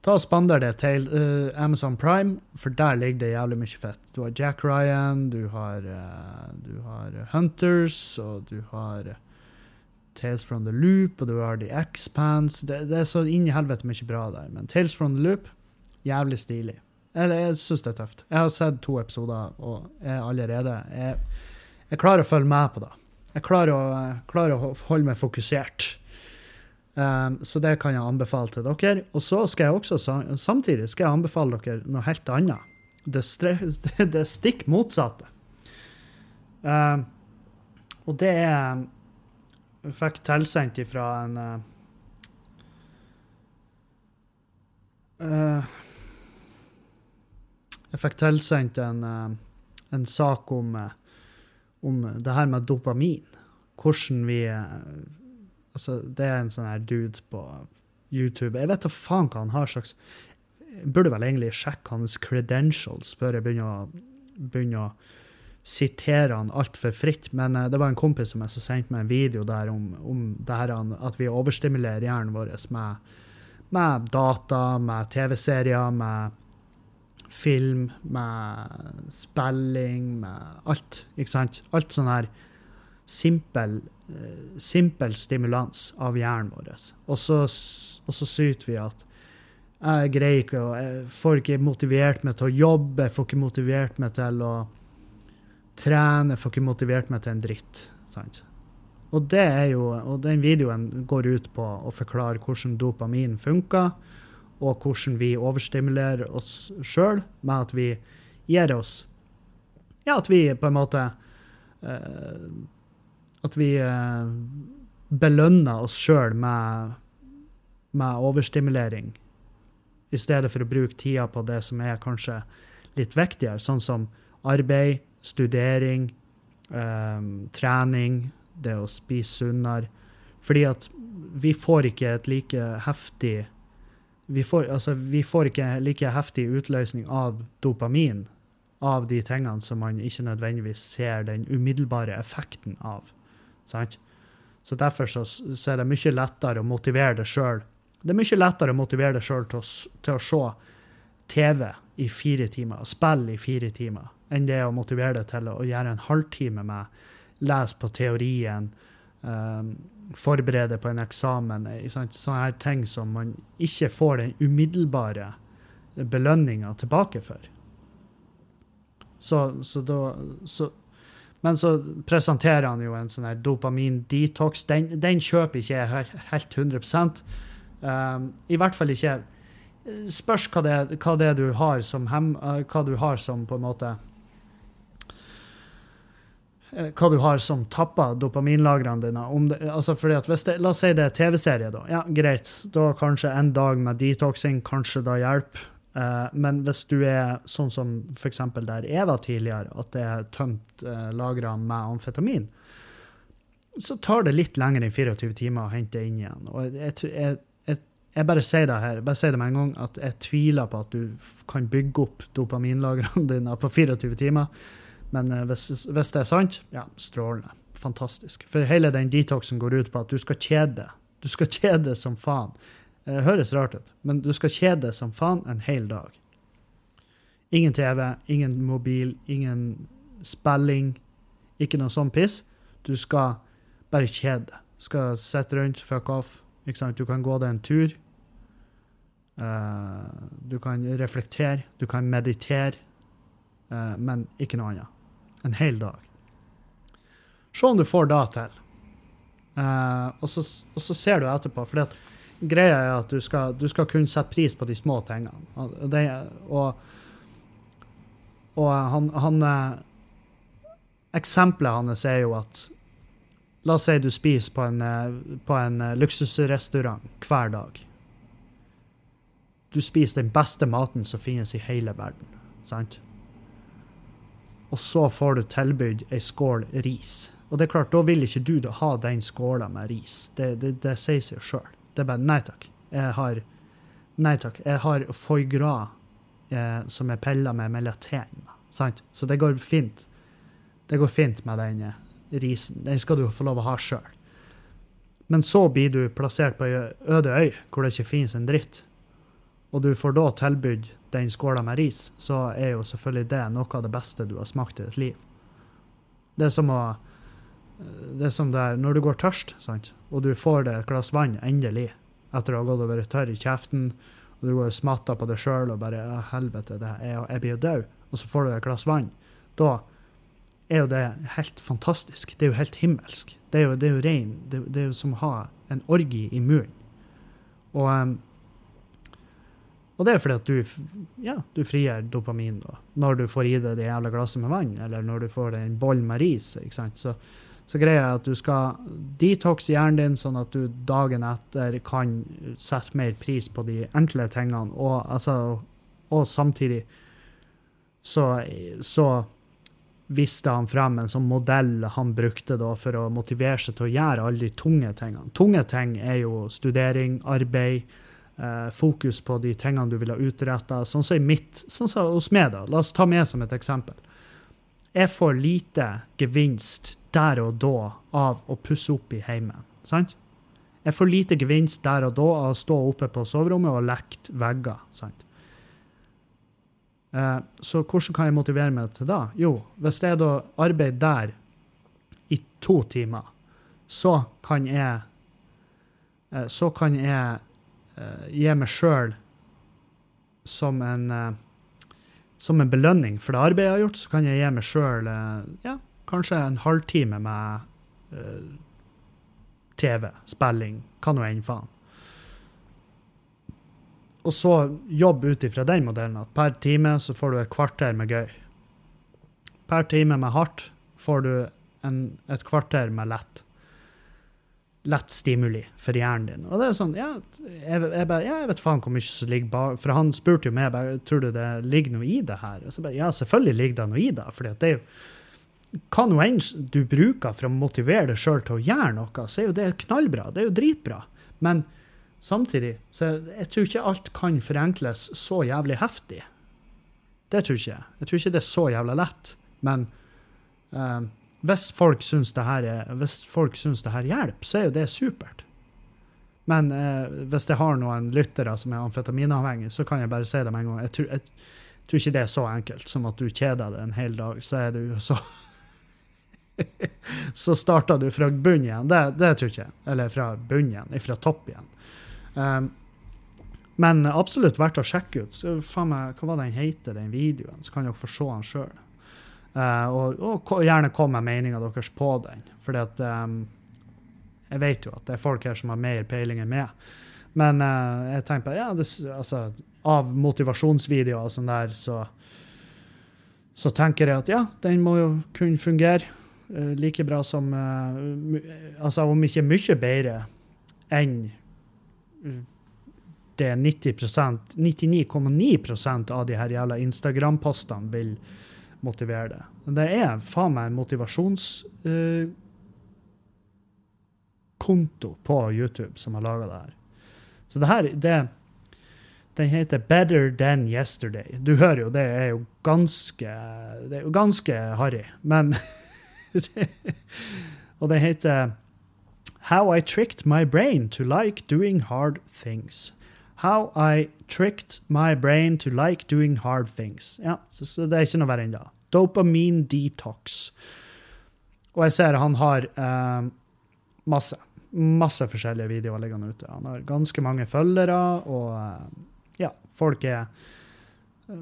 Ta og Spander det til uh, Amazon Prime, for der ligger det jævlig mye fett. Du har Jack Ryan, du har, uh, du har Hunters, og du har Tales from the Loop, og du har The Expanse. Det, det er så inn i helvete mye bra der. Men Tales from the Loop, jævlig stilig. Eller jeg syns det er tøft. Jeg har sett to episoder, og jeg allerede jeg, jeg klarer å følge med på det. Jeg klarer å, klarer å holde meg fokusert. Um, så det kan jeg anbefale til dere. Og så skal jeg også samtidig skal jeg anbefale dere noe helt annet. Det, det stikk motsatte. Um, og det er Jeg fikk tilsendt ifra en uh, Jeg fikk tilsendt en, uh, en sak om, uh, om det her med dopamin. Hvordan vi Altså, det er en sånn her dude på YouTube. Jeg vet da faen hva han har slags Jeg burde vel egentlig sjekke hans credentials før jeg begynner å, begynner å sitere han altfor fritt, men uh, det var en kompis som jeg sendte meg en video der om, om her, at vi overstimulerer hjernen vår med, med data, med TV-serier, med film, med spilling, med alt. Ikke sant? Alt sånn her simpel, simpel stimulans av hjernen vår. Og så, og så syter vi at jeg greier ikke Jeg får ikke motivert meg til å jobbe, jeg får ikke motivert meg til å trene, jeg får ikke motivert meg til en dritt. Sant? Og, det er jo, og den videoen går ut på å forklare hvordan dopamin funker, og hvordan vi overstimulerer oss sjøl med at vi gir oss Ja, at vi på en måte uh, At vi uh, belønner oss sjøl med, med overstimulering i stedet for å bruke tida på det som er kanskje litt viktigere, sånn som arbeid, studering, eh, trening, det å spise sunnere. Fordi at vi får ikke et like heftig vi får, altså, vi får ikke like heftig utløsning av dopamin av de tingene som man ikke nødvendigvis ser den umiddelbare effekten av. Sant? Så derfor så, så er det mye lettere å motivere det sjøl det er mye lettere å motivere deg sjøl til, til, å se TV i fire timer, spille i fire timer, enn det å motivere deg til å gjøre en halvtime med lese på teorien, um, forberede på en eksamen. Sånne her ting som man ikke får den umiddelbare belønninga tilbake for. Så, så da så, Men så presenterer han jo en sånn her dopamin-detox. Den, den kjøper ikke jeg helt, helt 100 Um, I hvert fall ikke Spørs hva det, hva det du har som hem, uh, hva du har som på en måte uh, hva du har som tapper dopaminlagrene dine. Det, altså det, La oss si det er TV-serie, da. Ja, greit. Da kanskje en dag med detoxing kanskje da hjelper. Uh, men hvis du er sånn som f.eks. der jeg var tidligere, at det er tømt uh, lagre med amfetamin, så tar det litt lenger enn 24 timer å hente inn igjen. Og jeg, jeg, jeg bare sier det her, bare sier det med en gang, at jeg tviler på at du kan bygge opp dopaminlagrene dine på 24 timer. Men uh, hvis, hvis, det er sant, ja, strålende. Fantastisk. For hele den detoxen går ut på at du skal kjede. Du skal kjede som faen. Det høres rart ut, men du skal kjede som faen en hel dag. Ingen TV, ingen mobil, ingen spilling, ikke noe sånn piss. Du skal bare kjede. Skal sitte rundt, fuck off, du kan gå deg en tur. Uh, du kan reflektere, du kan meditere, uh, men ikke noe annet. En hel dag. Se om du får det til. Uh, og, så, og, så, ser du etterpå. For greia er at du skal, du skal, kunne sette pris på de små tingene. Det, og, og han, han Eksempelet hans er jo at La oss si du spiser på en, eh, på en eh, luksusrestaurant hver dag. Du spiser den beste maten som finnes i hele verden, sant? Og så får du tilbudt ei skål ris. Og det er klart, da vil ikke du ha den skåla med ris. Det, det, det sier seg sjøl. Det er bare nei takk. Jeg har Nei takk. Jeg har foie gras eh, som er pilla med melaten. Sant? Så det går fint. Det går fint med den eh, risen. Den skal du få lov å ha sjøl. Men så blir du plassert på ei øde øy hvor det ikke finnes en dritt, og du får da tilbudt den skåla med ris, så er jo selvfølgelig det noe av det beste du har smakt i ditt liv. Det er som å Det er som det er når du går tørst, sant? og du får deg et glass vann, endelig, etter å ha gått og vært tørr i kjeften, og du går og smatter på deg sjøl og bare «Å, helvete, er, jeg blir jo død, og så får du deg et glass vann. Da er jo det helt fantastisk. Det er jo helt himmelsk. Det er jo, det er jo rein. Det, det er jo som å ha en orgi i munnen. Og, og det er fordi at du, ja, du frigjør dopamin da, når du får i deg det jævla glasset med vann, eller når du får deg en boll med ris. ikke sant? Så, så greia er at du skal detoxe hjernen din, sånn at du dagen etter kan sette mer pris på de enkle tingene, og, altså, og samtidig så, så viste han frem en sånn modell han brukte da for å motivere seg til å gjøre alle de tunge tingene. Tunge ting er jo studering, arbeid, eh, fokus på de tingene du vil ha utretta. Sånn som i mitt, sånn som hos meg, da. La oss ta med som et eksempel. Jeg får lite gevinst der og da av å pusse opp i heimen. Sant? Jeg får lite gevinst der og da av å stå oppe på soverommet og lekt vegger. sant? Eh, så hvordan kan jeg motivere meg til det? Jo, hvis jeg da arbeider der i to timer, så kan jeg eh, Så kan jeg eh, gi meg sjøl som en Som en belønning for det arbeidet jeg har gjort, så kan jeg gi meg sjøl ja, kanskje en halvtime med uh, TV, spilling, hva nå enn faen og så jobb ut ifra den modellen at per time så får du et kvarter med gøy. Per time med hardt får du en, et kvarter med lett. Lett stimuli for hjernen din. Og det er sånn, ja, jeg, jeg, bare, ja, jeg vet faen hvor mye som ligger bak For han spurte jo meg bare, tror du det ligger noe i det her. Og så bare, ja, selvfølgelig ligger det noe i det. fordi at det er jo hva nå enn du bruker for å motivere deg sjøl til å gjøre noe, så er jo det knallbra. Det er jo dritbra. Men Samtidig så jeg tror ikke alt kan forenkles så jævlig heftig. Det tror ikke jeg. Jeg tror ikke det er så jævla lett. Men eh, hvis folk syns det her er, her hjelper, så er jo det supert. Men eh, hvis jeg har noen lyttere som er amfetaminavhengige, så kan jeg bare si det med en gang. Jeg tror, jeg, tror ikke det er så enkelt som at du kjeder deg en hel dag, så er du så Så starter du fra bunnen igjen. Det, det tror ikke. Eller fra bunnen igjen. Fra topp igjen. Um, men absolutt verdt å sjekke ut. Så, faen meg, hva var den heter, den videoen? Så kan dere få se den sjøl. og, og gjerne kom med meninga deres på den. At um, jeg vet jo at det er folk her som har mer peiling enn meg. Men uh, jeg tenker på, ja, det, altså, av motivasjonsvideoer og sånn der, så så tenker jeg at ja, den må jo kunne fungere like bra som eh, Altså om ikke mye bedre enn eh, det 90% 99,9% av de her jævla Instagram-postene vil motivere det. Men det er faen meg en motivasjonskonto på YouTube som har laga det her. Så det her, det Den heter Better Than Yesterday. Du hører jo, det er jo ganske Det er jo ganske harry, men Og det heter How I Tricked My Brain to Like Doing Hard Things. How I Tricked My Brain to Like Doing Hard Things. Ja, så, så det er ikke noe verre enn det. Dopamine Detox. Og jeg ser han har eh, masse, masse forskjellige videoer liggende ute. Han har ganske mange følgere, og eh, ja, folk er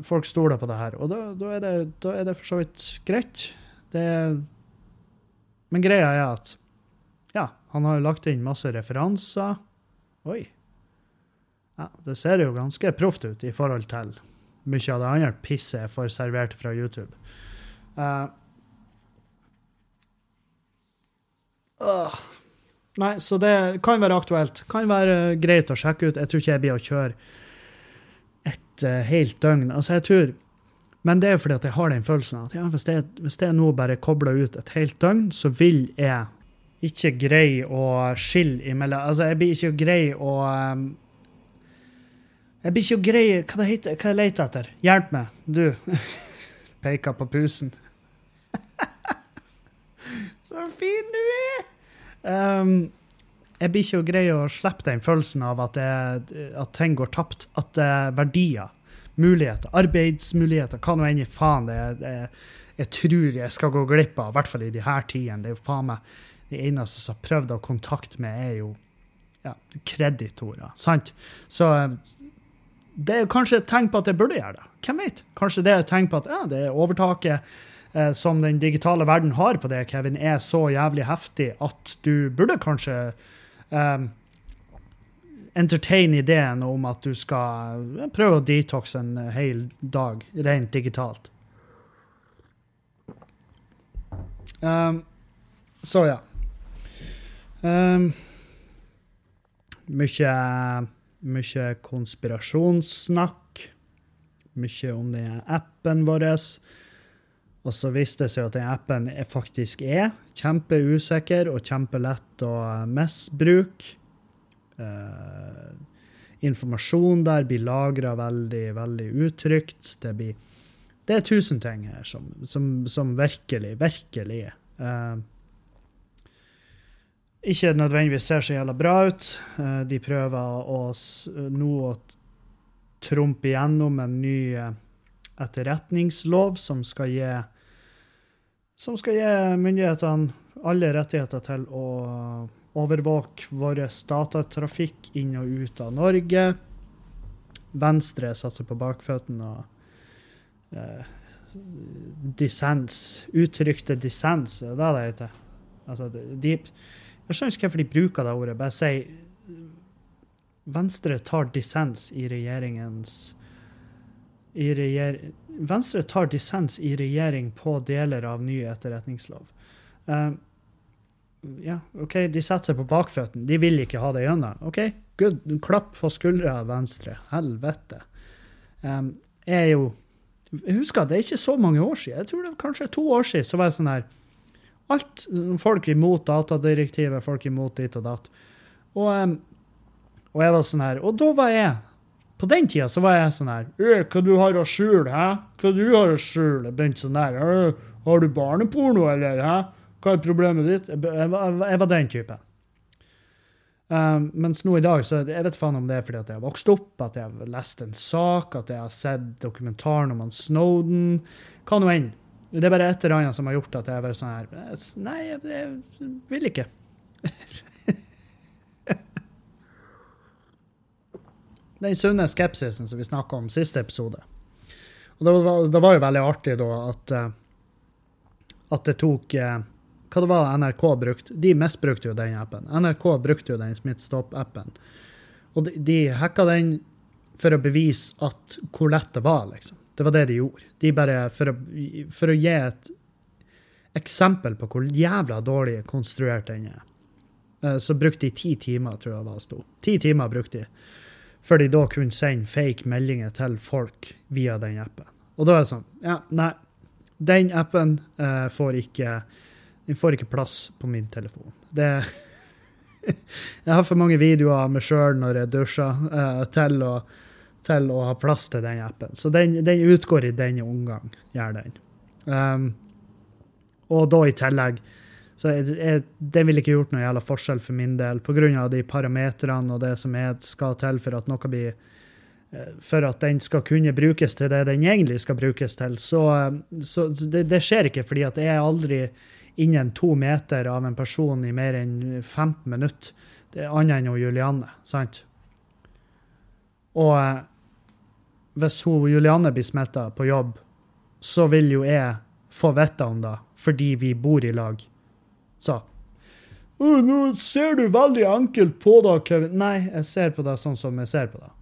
Folk stoler på det her, og da, da, er, det, da er det for så vidt greit. Det er, men greia er at ja, han har jo lagt inn masse referanser. Oi. Ja, det ser jo ganske proft ut i forhold til mye av det andre pisset jeg får servert fra YouTube. Uh, uh, Nei, så det kan være aktuelt. Kan være greit å sjekke ut. Jeg tror ikke jeg blir å kjøre et uh, helt døgn. Altså, jeg tror Men det er fordi at jeg har den følelsen at ja, hvis, jeg, hvis jeg nå bare kobler ut et helt døgn, så vil jeg ikke greie å skille imellom Altså, jeg blir ikke greie å um, Jeg blir ikke greie Hva det heter Hva jeg leter etter? Hjelp meg, du. Peker på pusen. Så fin du er! Um, jeg blir ikke grei å slippe den følelsen av at, det, at ting går tapt. At er verdier, muligheter, arbeidsmuligheter, hva nå enn i faen det er. Er- jeg tror jeg skal gå glipp av, i hvert fall i de her tidene. Det er jo faen meg de eneste som har prøvd å kontakte meg, er jo ja, kreditorer. Sant? Så eh, det er kanskje et tegn på at jeg burde gjøre det. Hvem vet? Kanskje det er et tegn på at ja, det er overtaket eh, som den digitale verden har på det, Kevin, er så jævlig heftig at du burde kanskje eh, entertain ideen om at du skal eh, prøve å detoxe en hel dag rent digitalt. Um, så ja. Um, mye, mye konspirasjonssnakk. Mye om den appen vår. Og så viste det seg at den appen faktisk er kjempeusikker og kjempelett å misbruke. Uh, informasjon der blir lagra veldig, veldig utrygt. Det, det er tusen ting her som, som, som virkelig, virkelig uh, ikke nødvendigvis ser så jævla bra ut. Uh, de prøver å, nå å trumpe igjennom en ny etterretningslov som skal gi som skal gi myndighetene alle rettigheter til å overvåke vår datatrafikk inn og ut av Norge. Venstre satser på bakføttene og eh, dissens, uttrykte dissens, er det det heter? Altså, de, jeg skjønner ikke hvorfor de bruker det ordet. Bare si Venstre tar dissens i regjeringens i regjer, Venstre tar dissens i regjering på deler av ny etterretningslov. Uh, ja, OK, de setter seg på bakføttene. De vil ikke ha det gjennom. OK, good. Klapp på skuldra Venstre. Helvete. Um, jeg er jo Jeg husker at det er ikke så mange år siden. Jeg tror det var kanskje to år siden. Så var jeg sånn her Alt Folk imot datadirektivet, folk imot dit og datt. Og, um, og jeg var sånn her Og da var jeg På den tida så var jeg sånn her Hva du har å skjule, hæ? Hva du har å skjule? Begynte sånn der. Har du barneporno, eller? hæ? Hva er problemet ditt? Jeg, jeg, jeg var den typen. Um, mens nå i dag så jeg vet faen om det er fordi at jeg har vokst opp, at jeg har lest en sak, at jeg har sett dokumentaren om han Snowden. Hva nå enn. Det er bare et eller annet som har gjort at jeg har vært sånn her Nei, jeg, jeg vil ikke. Den sunne skepsisen som vi snakka om siste episode. Og det var, det var jo veldig artig da at, uh, at det tok uh, hva det var NRK brukte. De misbrukte jo den appen. NRK brukte jo den Smittstopp-appen. Og de, de hacka den for å bevise at hvor lett det var, liksom. Det var det de gjorde. De bare, for å, for å gi et eksempel på hvor jævla dårlig konstruert den er, eh, så brukte de ti timer, tror jeg det sto. Ti timer brukte de. Før de da kunne sende fake meldinger til folk via den appen. Og da er det sånn Ja, nei. Den appen uh, får ikke den får ikke plass på min telefon. Det Jeg har for mange videoer av meg sjøl når jeg dusjer, uh, til, å, til, å, ha plass til den appen. Så den, den utgår i denne omgang, gjør den. Um, og da i tillegg så jeg, jeg, Den ville ikke gjort noe jævla forskjell for min del, pga. de parametrene og det som er, skal til for at noe blir eh, for at den skal kunne brukes til det den egentlig skal brukes til. Så, så det, det, skjer ikke, fordi at jeg aldri innen to meter av en person i mer enn 15 minutter. Det er annet enn Julianne, sant? Og eh, hvis hun Julianne blir smitta på jobb, så vil jo jeg få vite om det fordi vi bor i lag. Så uh, 'Nå ser du veldig enkelt på det, Kevin.' Nei, jeg ser på det sånn som jeg ser på det.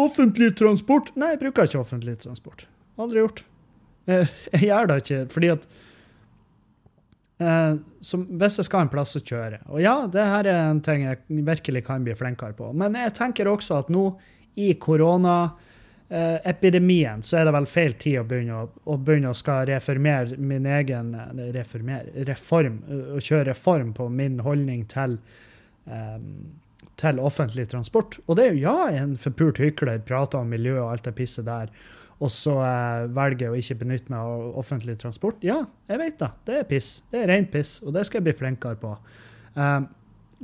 Offentlig transport? Nei, jeg bruker ikke offentlig transport. Aldri gjort. Jeg, jeg gjør det ikke fordi at eh, som, Hvis jeg skal en plass å kjøre Og ja, det her er en ting jeg virkelig kan bli flinkere på. Men jeg tenker også at nå i koronaepidemien så er det vel feil tid å begynne å, å, begynne å skal reformere min egen reformere, reform, å kjøre reform på min holdning til eh, til offentlig transport. Og det er jo, ja, en forpult hykler prater om miljø og alt det pisset der og så eh, velger jeg å ikke benytte meg av offentlig transport. Ja, jeg vet det. Det er piss. Det er rent piss, og det skal jeg bli flinkere på. Um,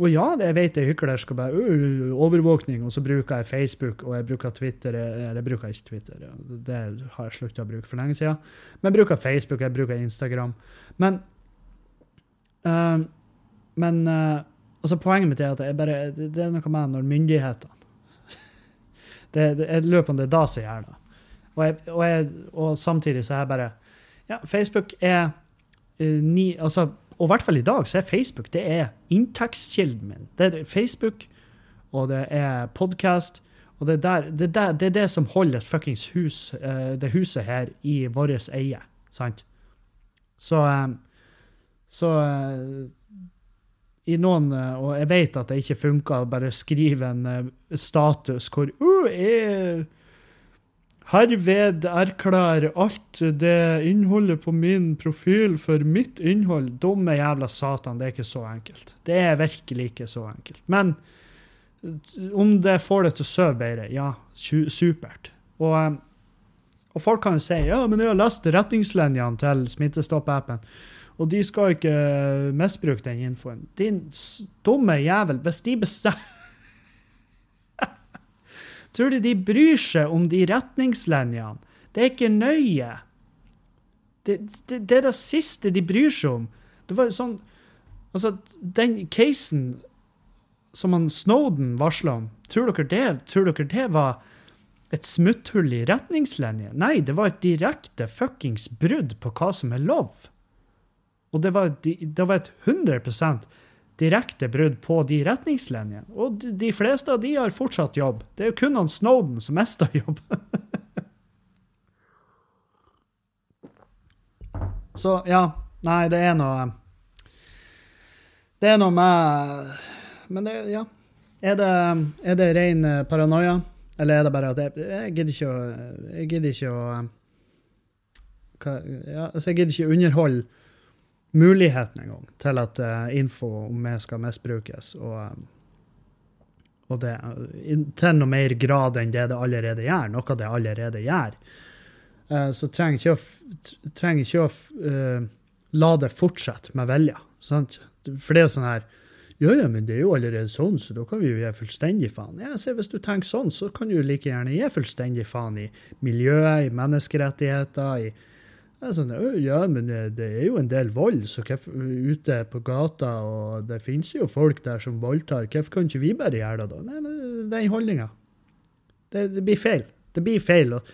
og ja, jeg vet jeg hyklersk og bare uh, overvåkning, og så bruker jeg Facebook og jeg bruker Twitter Eller jeg bruker ikke Twitter, det har jeg sluttet å bruke for lenge siden. Men jeg bruker Facebook, jeg bruker Instagram. Men uh, Men uh, altså poenget mitt er at bare, det, er noe med når myndighetene det, det, er da som gjør det. Og, jeg, og, jeg, og, samtidig så er jeg bare Ja, Facebook er uh, ni Altså og i hvert fall i dag så er Facebook det er inntektskilden min. Det er Facebook, og det er podkast. Og det er, der, det, der, det er, det som holder et fuckings hus, uh, det huset her i vårt eie. Sant? Så um, Så uh, i noen Og jeg vet at det ikke funker å bare skrive en status hvor uh, jeg Herved erklærer alt det innholdet på min profil for mitt innhold. Dumme jævla satan, det er ikke så enkelt. Det er virkelig ikke så enkelt. Men om det får det til å sove bedre, ja, supert. Og, eh, og, folk kan jo si ja, men jeg har lest retningslinjene til Smittestopp-appen, og de skal ikke misbruke den infoen. Din dumme jævel, hvis de bestemmer Tror du de bryr seg om de retningslinjene? Det er ikke nøye. Det, det, det, er det siste de bryr seg om. Det var sånn Altså, den casen som han Snowden varsla om, tror dere, det, tror dere det var et smutthull i retningslinjer? Nei, det var et direkte fuckings brudd på hva som er lov. Og det var, det var et 100 direkte brudd på de retningslinjene. Og de, fleste av de har fortsatt jobb. Det er jo kun han Snowden som mista jobb. Så ja. Nei, det er noe Det er noe med Men det, ja. Er det, er det ren eh, paranoia? Eller er det bare at jeg, jeg gidder ikke å Jeg gidder ikke å hva, ja, altså jeg gidder ikke å underholde muligheten en gang til at uh, info om meg skal misbrukes. Og, um, og det til noe mer grad enn det det allerede gjør, noe det allerede gjør. Så trenger ikke å, trenger ikke å uh, la det fortsette med vilje. For det er jo sånn her ja, ja, men det er jo allerede sånn, så da kan vi jo gi fullstendig faen. Ja, se, Hvis du tenker sånn, så kan du like gjerne gi fullstendig faen i miljøet, i menneskerettigheter, i jeg er sånn, ja, men det er jo en del vold så hvorfor, ute på gata, og det finnes jo folk der som voldtar. Hvorfor kan ikke vi bare gjøre det, da? Nei, men Den holdninga. Det, det, blir feil. Det blir feil. Og,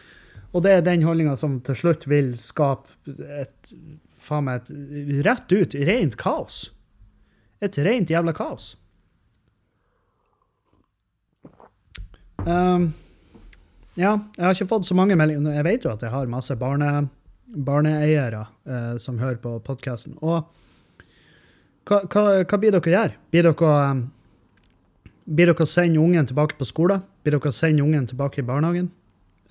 og det er den holdninga som til slutt vil skape et faen meg et rett ut rent kaos. Et rent jævla kaos. Um, ja, jeg har ikke fått så mange meldinger. Jeg vet jo at jeg har masse barne barneeiere eh, som hører på podkasten. Og hva, hva, hva, blir dere gjøre? Blir dere, um, blir dere å sende ungen tilbake på skolen? Blir dere å sende ungen tilbake i barnehagen?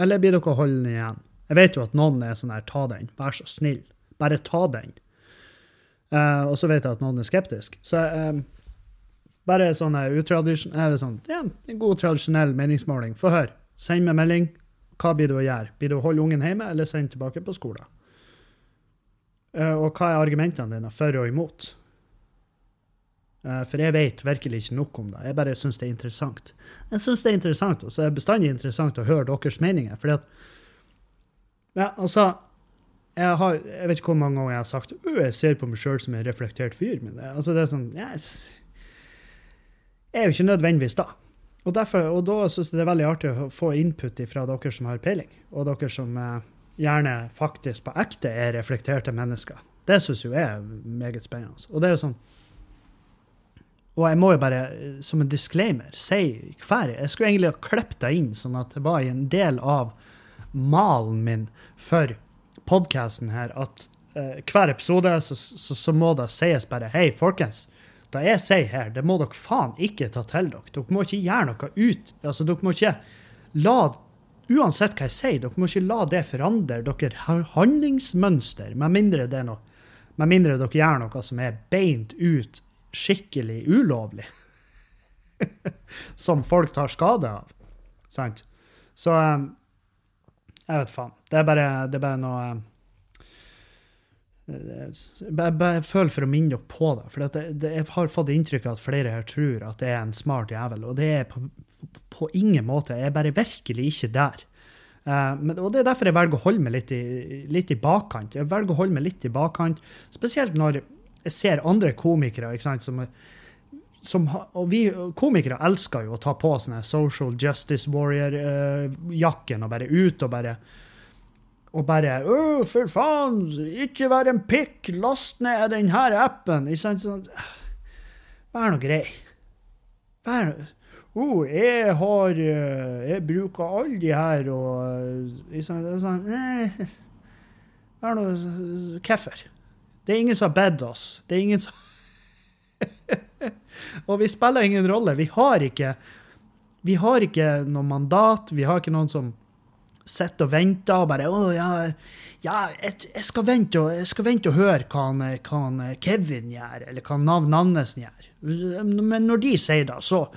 Eller blir dere å holde den igjen? Jeg vet jo at noen er sånn her, ta den, vær så snill. Bare ta den. Uh, og så vet jeg at noen er skeptisk. Så um, bare sånn utradisjonell sånn, ja, en god tradisjonell meningsmåling. Få høre. Send meg melding. Hva blir det å gjøre? Blir det å holde ungen hjemme eller sende tilbake på skolen? Uh, og hva er argumentene dine for og imot? Uh, for jeg vet virkelig ikke nok om det. Jeg bare syns det er interessant. Jeg syns det er interessant, og så er det bestandig interessant å høre deres meninger. fordi at Ja, altså jeg, har, jeg vet ikke hvor mange ganger jeg har sagt at jeg ser på meg sjøl som en reflektert fyr. Men det, altså det er sånn yes. Jeg er jo ikke nødvendigvis da. Og, derfor, og da syns jeg det er veldig artig å få input fra dere som har peiling, og dere som eh, gjerne faktisk på ekte er reflekterte mennesker. Det syns jo jeg er meget spennende. Og det er jo sånn og jeg må jo bare, som en disclaimer, si hver Jeg skulle egentlig ha klippet det inn, sånn at det var en del av malen min for podkasten her at uh, hver episode så, så, så, må det sies bare Hei, folkens. Det jeg sier her, det må dere faen ikke ta til dere. Dere må ikke gjøre noe ut. Altså, dere må ikke la Uansett hva jeg sier, dere må ikke la det forandre dere handlingsmønster, med mindre det er noe med mindre dere gjør noe som er beint ut skikkelig ulovlig. som folk tar skade av. Sant? Så um, Jeg vet faen. Det er bare, det er bare noe um, Jeg bare føler for å minne dere på det. For det, det, jeg har fått inntrykk av at flere her tror at det er en smart jævel, og det er på, på ingen måte. Jeg er bare virkelig ikke der. Uh, men, og Det er derfor jeg velger å holde meg litt i, litt i bakkant. Jeg velger å holde meg litt i bakkant, Spesielt når jeg ser andre komikere ikke sant, som, som og vi komikere elsker jo å ta på sånne social justice warrior-jakken uh, og bare ut og bare og bare 'Å, for faen, ikke vær en pikk, last ned denne appen'. Ikke sant? Sånn, Vær nå grei. Vær oh, jeg har Jeg bruker alle de her og ikke sant? Sånn, Vær nå Hvorfor? Det er ingen som har bedt oss. Det er ingen som Og vi spiller ingen rolle. Vi har ikke Vi har ikke noe mandat. Vi har ikke noen som sitter og venter og bare 'Å, ja, ja jeg, jeg, skal vente og, jeg skal vente og høre hva, han, hva han Kevin gjør, eller hva navn Nannesen gjør'. Men når de sier det, så,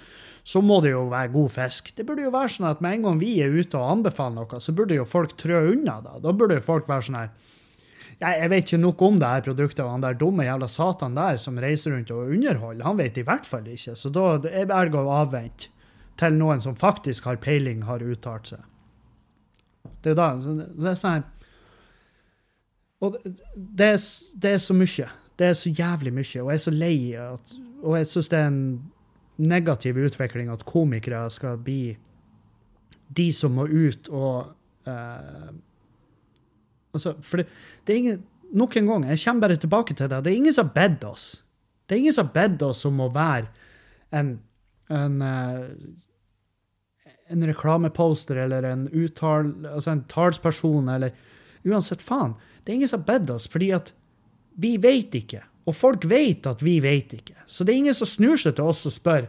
så må det jo være god fisk. Det burde jo være sånn at med en gang vi er ute og anbefaler noe, så burde jo folk trø unna da. Da burde jo folk være sånn her jeg vet ikke noe om det her produktet, og han der dumme jævla satan der som reiser rundt og underholder, han vet i hvert fall ikke. Så da er det å avvente til noen som faktisk har peiling, har uttalt seg. Det er da det er sånn Og det er, det er, så mye. Det er så jævlig mye. Og jeg er så lei at, Og jeg syns det er en negativ utvikling at komikere skal bli de som må ut og uh, altså, For det, det, er ingen Nok en gang, jeg kommer bare tilbake til det. Det er ingen som har bedt oss. Det er ingen som har bedt oss om å være en, en uh, en reklameposter eller en, uttal, altså eller Uansett faen. Det er ingen som har bedt oss, fordi at vi vet ikke. Og folk vet at vi vet ikke. Så det er ingen som snur seg til oss og spør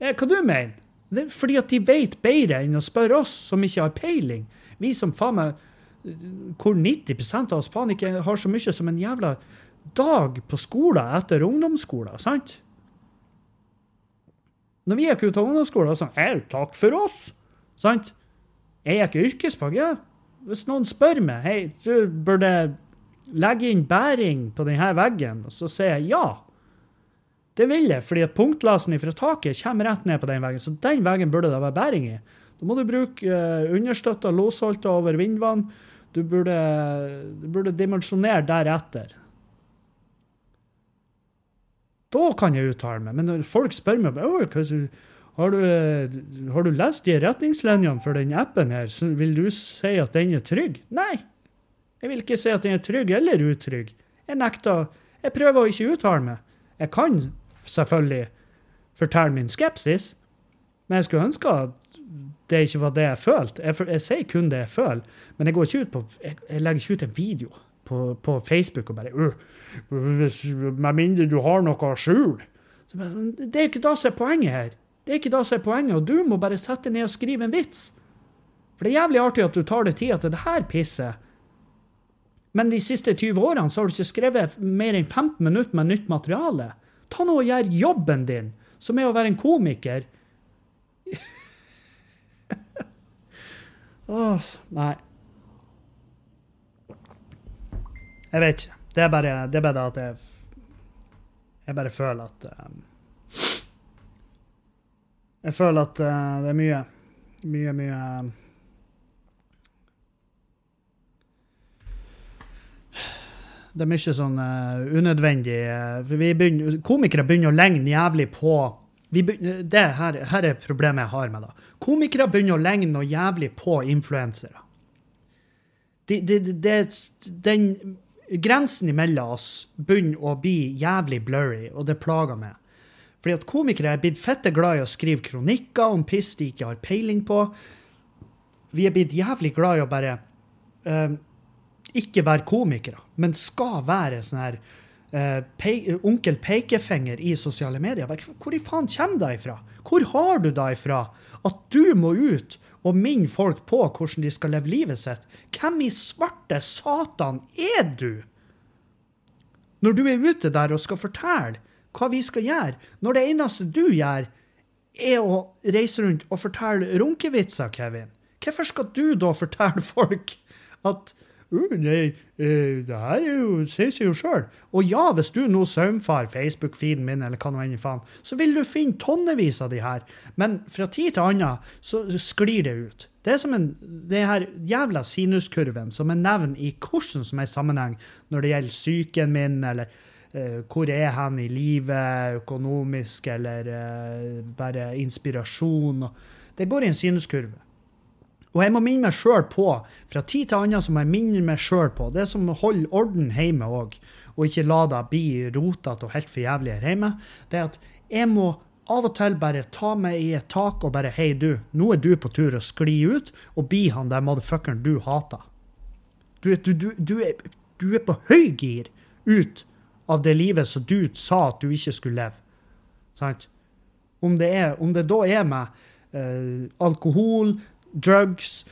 eh, hva du mener. Det er fordi at de vet bedre enn å spørre oss som ikke har peiling. Vi som faen meg Hvor 90% av oss faen ikke har så mye som en jævla dag på skolen etter ungdomsskolen, sant? Når vi gikk ut av ungdomsskolen, sånn Au, takk for oss! Sant? Jeg gikk yrkesfag, ja. Hvis noen spør meg hei, du burde legge inn bæring på denne veggen, så sier jeg ja. Det vil jeg, fordi punktlasen fra taket kommer rett ned på den veggen. Så den veggen burde det være bæring i. Da må du bruke uh, understøtta losholter over vindvann. Du burde, du burde dimensjonere deretter. Da kan jeg uttale meg. Men når folk spør meg har du, har du lest de retningslinjene for den appen her, så vil du si at den er trygg? Nei. Jeg vil ikke si at den er trygg eller utrygg. Jeg nekter. Jeg prøver å ikke uttale meg. Jeg kan selvfølgelig fortelle min skepsis, men jeg skulle ønske at det ikke var det jeg følte. Jeg, jeg sier kun det jeg føler, men jeg ikke på, jeg, jeg legger ikke ut en video på, på Facebook og bare Med mindre du har noe å skjule. Det er ikke det som er poenget her. Det er ikke det som er poenget, og du må bare sette ned og skrive en vits. For det er jævlig artig at du tar deg tida til det her pisset. Men de siste 20 årene så har du ikke skrevet mer enn 15 minutter med nytt materiale. Ta nå og gjør jobben din, som er å være en komiker. Åh, nei. Jeg vet ikke. Det er bare, det er bare at jeg Jeg bare føler at um, Jeg føler at uh, det er mye Mye, mye um, Det er mye sånn uh, unødvendig uh, begynner, Komikere begynner å legne jævlig på begynner, det her, her, er problemet jeg har med det. Komikere begynner å legne noe jævlig på influensere. De, de, de, den grensen imellom oss begynner å bli jævlig blurry, og det plager meg. Fordi at komikere er blitt fette glad i å skrive kronikker om piss de ikke har peiling på. Vi er blitt jævlig glad i å bare uh, ikke være komikere, men skal være sånn her uh, onkel pekefinger i sosiale medier. Hvor i faen kommer det ifra? Hvor har du det ifra? At du må ut og minne folk på hvordan de skal leve livet sitt. Hvem i svarte satan er du? Når du er ute der og skal fortelle hva vi skal gjøre, når det eneste du gjør, er å reise rundt og fortelle runkevitser, Kevin. Hvorfor skal du da fortelle folk at uh, nei, uh, det her er jo, sier seg jo sjøl. Og ja, hvis du nå saumfar Facebook-feeden min, eller hva nå enn faen, så vil du finne tonnevis av de her. Men fra tid til annen så sklir det ut. Det er som en, det her jævla sinuskurven som er nevnt i hvordan som helst sammenheng når det gjelder psyken min, eller uh, hvor er hen i livet, økonomisk, eller uh, bare inspirasjon. Det går i en sinuskurve. Og jeg må minne meg sjøl på, fra tid til annen så må jeg minne meg sjøl på, det som holder orden hjemme òg, og ikke la det bli rotete og helt for jævlig her hjemme, det er at jeg må av og til bare ta meg i et tak og bare Hei, du, nå er du på tur å skli ut og bli han der motherfuckeren du hater. Du, du, du, du, er, du er på høygir ut av det livet som du sa at du ikke skulle leve. Sant? Om det, er, om det da er med eh, alkohol, drugs,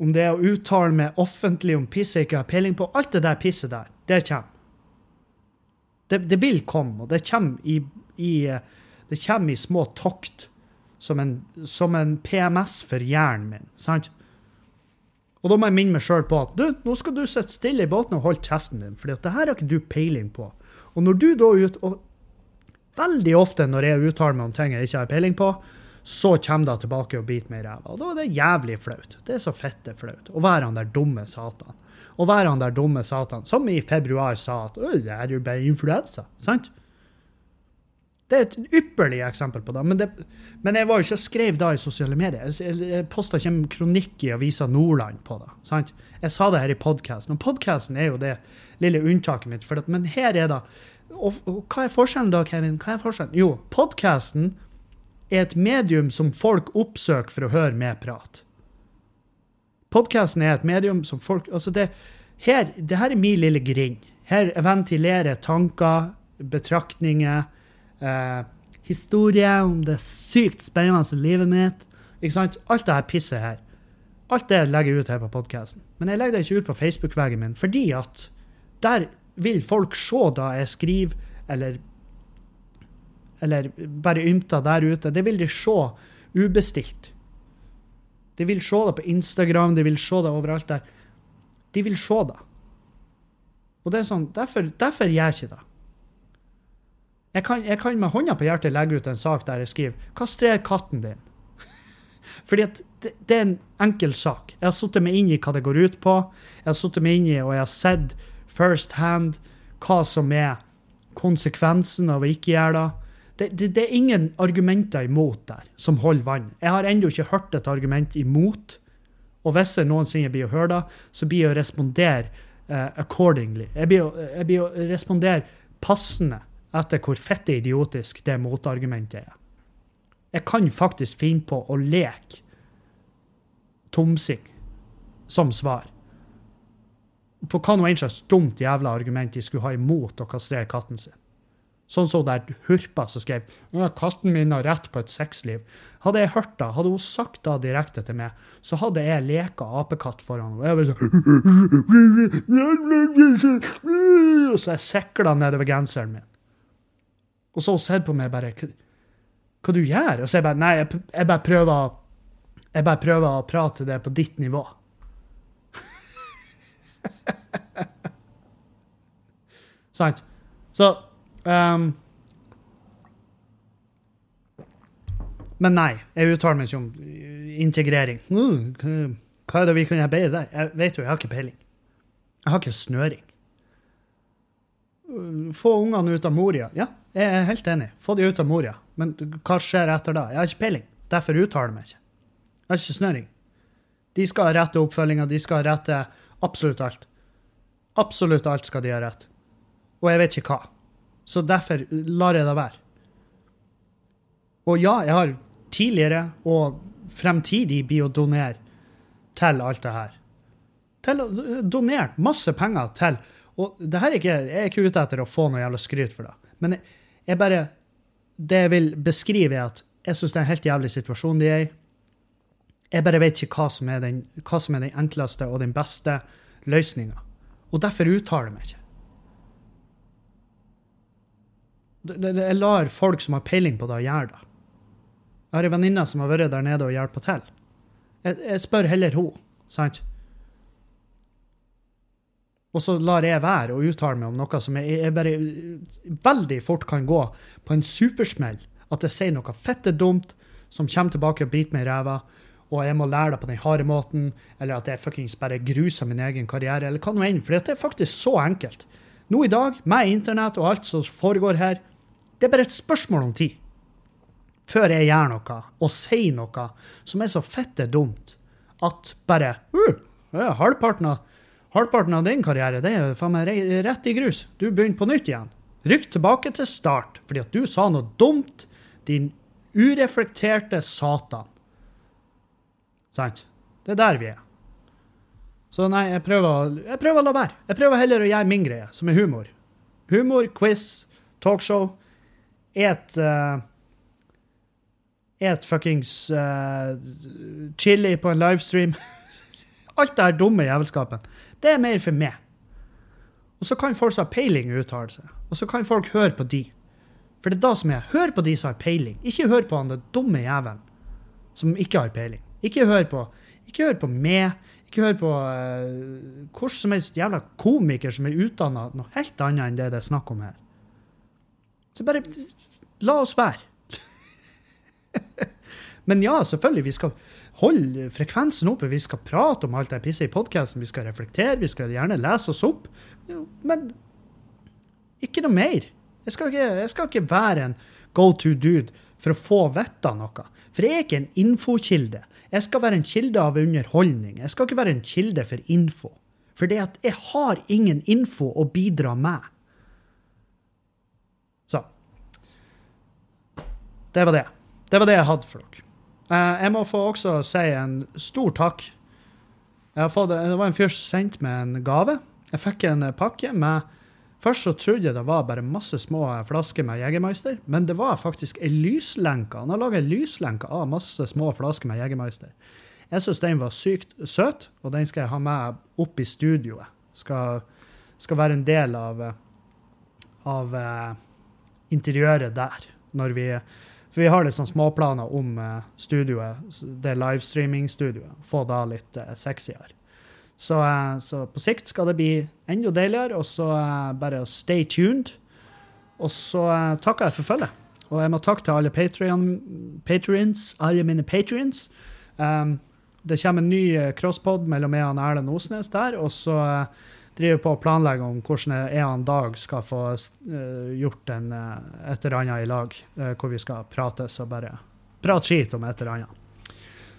om det å uttale meg offentlig om piss jeg ikke har peiling på, alt det der pisset der, det kommer. Det, det vil komme, og det kommer i, i, det kommer i små tokt. Som en, som en PMS for hjernen min. sant? Og da må jeg minne meg sjøl på at du, nå skal du sitte stille i båten og holde kjeften din, for det her har ikke du peiling på. Og når du da ut, og Veldig ofte når jeg uttaler meg om ting jeg ikke har peiling på, så kommer det tilbake og biter meg i ræva. Og da er det jævlig flaut. Det er så fette flaut. Å være han der dumme satan. Å være han der dumme satan som i februar sa at det er jo bare influensa. Sant? Det er et ypperlig eksempel på det. Men, det, men jeg var jo ikke skrev da i sosiale medier. Jeg, jeg posta ikke en kronikk i Avisa Nordland på det. sant? Jeg sa det her i podkasten, og podkasten er jo det lille unntaket mitt. At, men her er det og, og, hva er forskjellen da, Kevin? Hva er forskjellen? Jo, podkasten er et medium som folk oppsøker for å høre med prat. Podkasten er et medium som folk altså det, her, det her er min lille grind. Her ventilerer tanker, betraktninger, eh, historier om det sykt spennende livet mitt. Ikke sant? Alt det her pisset her. Alt det legger jeg ut her på podkasten. Men jeg legger det ikke ut på Facebook-veggen min, fordi at der vil folk se da jeg skriver, eller eller bare ymta der ute, det vil de se ubestilt. De vil se det på Instagram, de vil se det overalt der. De vil se det. Og det er sånn, Derfor, derfor gjør jeg ikke det. Jeg kan, jeg kan, med hånda på hjertet legge ut en sak der jeg skriver 'Kastrer katten din'. Fordi at det, det, er en enkel sak. Jeg har satt meg inn i hva det går ut på. Jeg har satt meg inn i, og jeg har sett first hand hva som er konsekvensen av å ikke gjøre det. Det, det, det, er ingen argumenter imot der som holder vann. Jeg har ennå ikke hørt et argument imot. Og hvis jeg noensinne blir å høre det, så blir jeg å respondere uh, accordingly. Jeg blir, jeg blir, å respondere passende etter hvor fette idiotisk det motargumentet er. Jeg kan faktisk finne på å leke tomsing som svar. På hva nå enn slags dumt jævla argument de skulle ha imot å kastrere katten sin. Sånn som der hurpa som skrev 'Katten min har rett på et sexliv'. Hadde jeg hørt det, hadde hun sagt det direkte til meg, så hadde jeg leka apekatt foran henne. Jeg sånn, Og så jeg sikla nedover genseren min. Og så har hun sett på meg bare 'Hva du gjør?' Og så jeg bare 'Nei, jeg, jeg bare prøver jeg bare prøver å prate det på ditt nivå'. Sant? Så Um, men nei, jeg uttaler meg ikke om integrering. Uh, hva er det vi kan gjøre bedre der? Jeg vet jo, jeg har ikke peiling. Jeg har ikke snøring. Få ungene ut av Moria. Ja, jeg er helt enig. Få de ut av Moria. Men hva skjer etter da? Jeg har ikke peiling. Derfor uttaler jeg meg ikke. Jeg har ikke snøring. De skal ha rett til oppfølginga. De skal ha rett til absolutt alt. Absolutt alt skal de ha rett. Og jeg vet ikke hva. Så derfor lar jeg det være. Og ja, jeg har tidligere og fremtidig blir å donere til alt det her. Til donert masse penger til Og det her er ikke, jeg er ikke ute etter å få noe jævla skryt for det. Men jeg, jeg bare Det jeg vil beskrive, er at jeg syns det er en helt jævlig situasjon de er i. Jeg bare vet ikke hva som er den, som er den enkleste og den beste løsninga. Og derfor uttaler jeg meg ikke. Jeg lar folk som har peiling på det, gjøre det. Jeg har ei venninne som har vært der nede og hjulpet til. Jeg, jeg, spør heller hun, sant? Og så lar jeg være å uttale meg om noe som jeg, jeg bare veldig fort kan gå på en supersmell. At jeg sier noe fette dumt som kommer tilbake og biter meg i ræva, og jeg må lære det på den harde måten, eller at jeg fuckings bare gruser min egen karriere, eller hva nå enn. For det er faktisk så enkelt. Nå i dag, med internett og alt som foregår her, det er bare et spørsmål om tid før jeg gjør noe og sier noe som er så fette dumt at bare uh, halvparten, av, halvparten av din karriere det er faen meg rett i grus. Du begynner på nytt igjen. Rykk tilbake til start fordi at du sa noe dumt, din ureflekterte satan. Sant? Det er der vi er. Så nei, jeg prøver, jeg prøver å la være. Jeg prøver heller å gjøre min greie, som er humor. Humor, quiz, talkshow. Et uh, et fuckings uh, chili på en livestream. Alt det her dumme jævelskapen. Det er mer for meg. Og så kan folk som har peiling, uttale seg. Og så kan folk høre på de. For det er da som er. Hør på de som har peiling. Ikke hør på han den dumme jævelen som ikke har peiling. Ikke hør på, ikke hør på meg. Ikke hør på uh, hvor som helst jævla komiker som er utdanna noe helt annet enn det det er snakk om her. Så bare la oss være. Men ja, selvfølgelig, vi skal holde frekvensen oppe. Vi skal prate om alt det pisset i podkasten. Vi skal reflektere, vi skal gjerne lese oss opp. Men ikke noe mer. Jeg skal ikke, jeg skal ikke være en go to dude for å få vite noe. For jeg er ikke en infokilde. Jeg skal være en kilde av underholdning. Jeg skal ikke være en kilde for info. For det at jeg har ingen info å bidra med. Så. Det var det. Det var det jeg hadde for dere. Eh, jeg må få også si en stor takk. Fått, det var en fyr som sendte meg en gave. Jeg fikk en pakke med Først så trodde jeg det var bare masse små flasker med Jegermeister, men det var faktisk ei lyslenke. Han har laga ei lyslenke av masse små flasker med Jegermeister. Jeg syns den var sykt søt, og den skal jeg ha med opp i studioet. Skal, skal være en del av, av uh, interiøret der. Når vi for vi har litt sånn småplaner om uh, studioet, det livestreaming-studioet. Få da litt uh, sexyere. Så, uh, så, på sikt skal det bli enda deiligere, og så bare stay tuned. Og så takker jeg for følget. Og jeg må takke til alle patrions, alle mine patrions. Um, det kommer en ny crosspod mellom meg og Erlend Osnes der. Og så driver på å planlegge om hvordan en dag skal få uh, gjort en, uh, et eller annet i lag, uh, hvor vi skal prates og bare prate skit om et eller annet.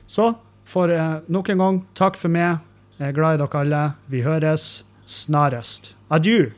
Så for nok en gang, takk for meg. Jeg er glad i dere alle. Vi høres snarest. Adjø.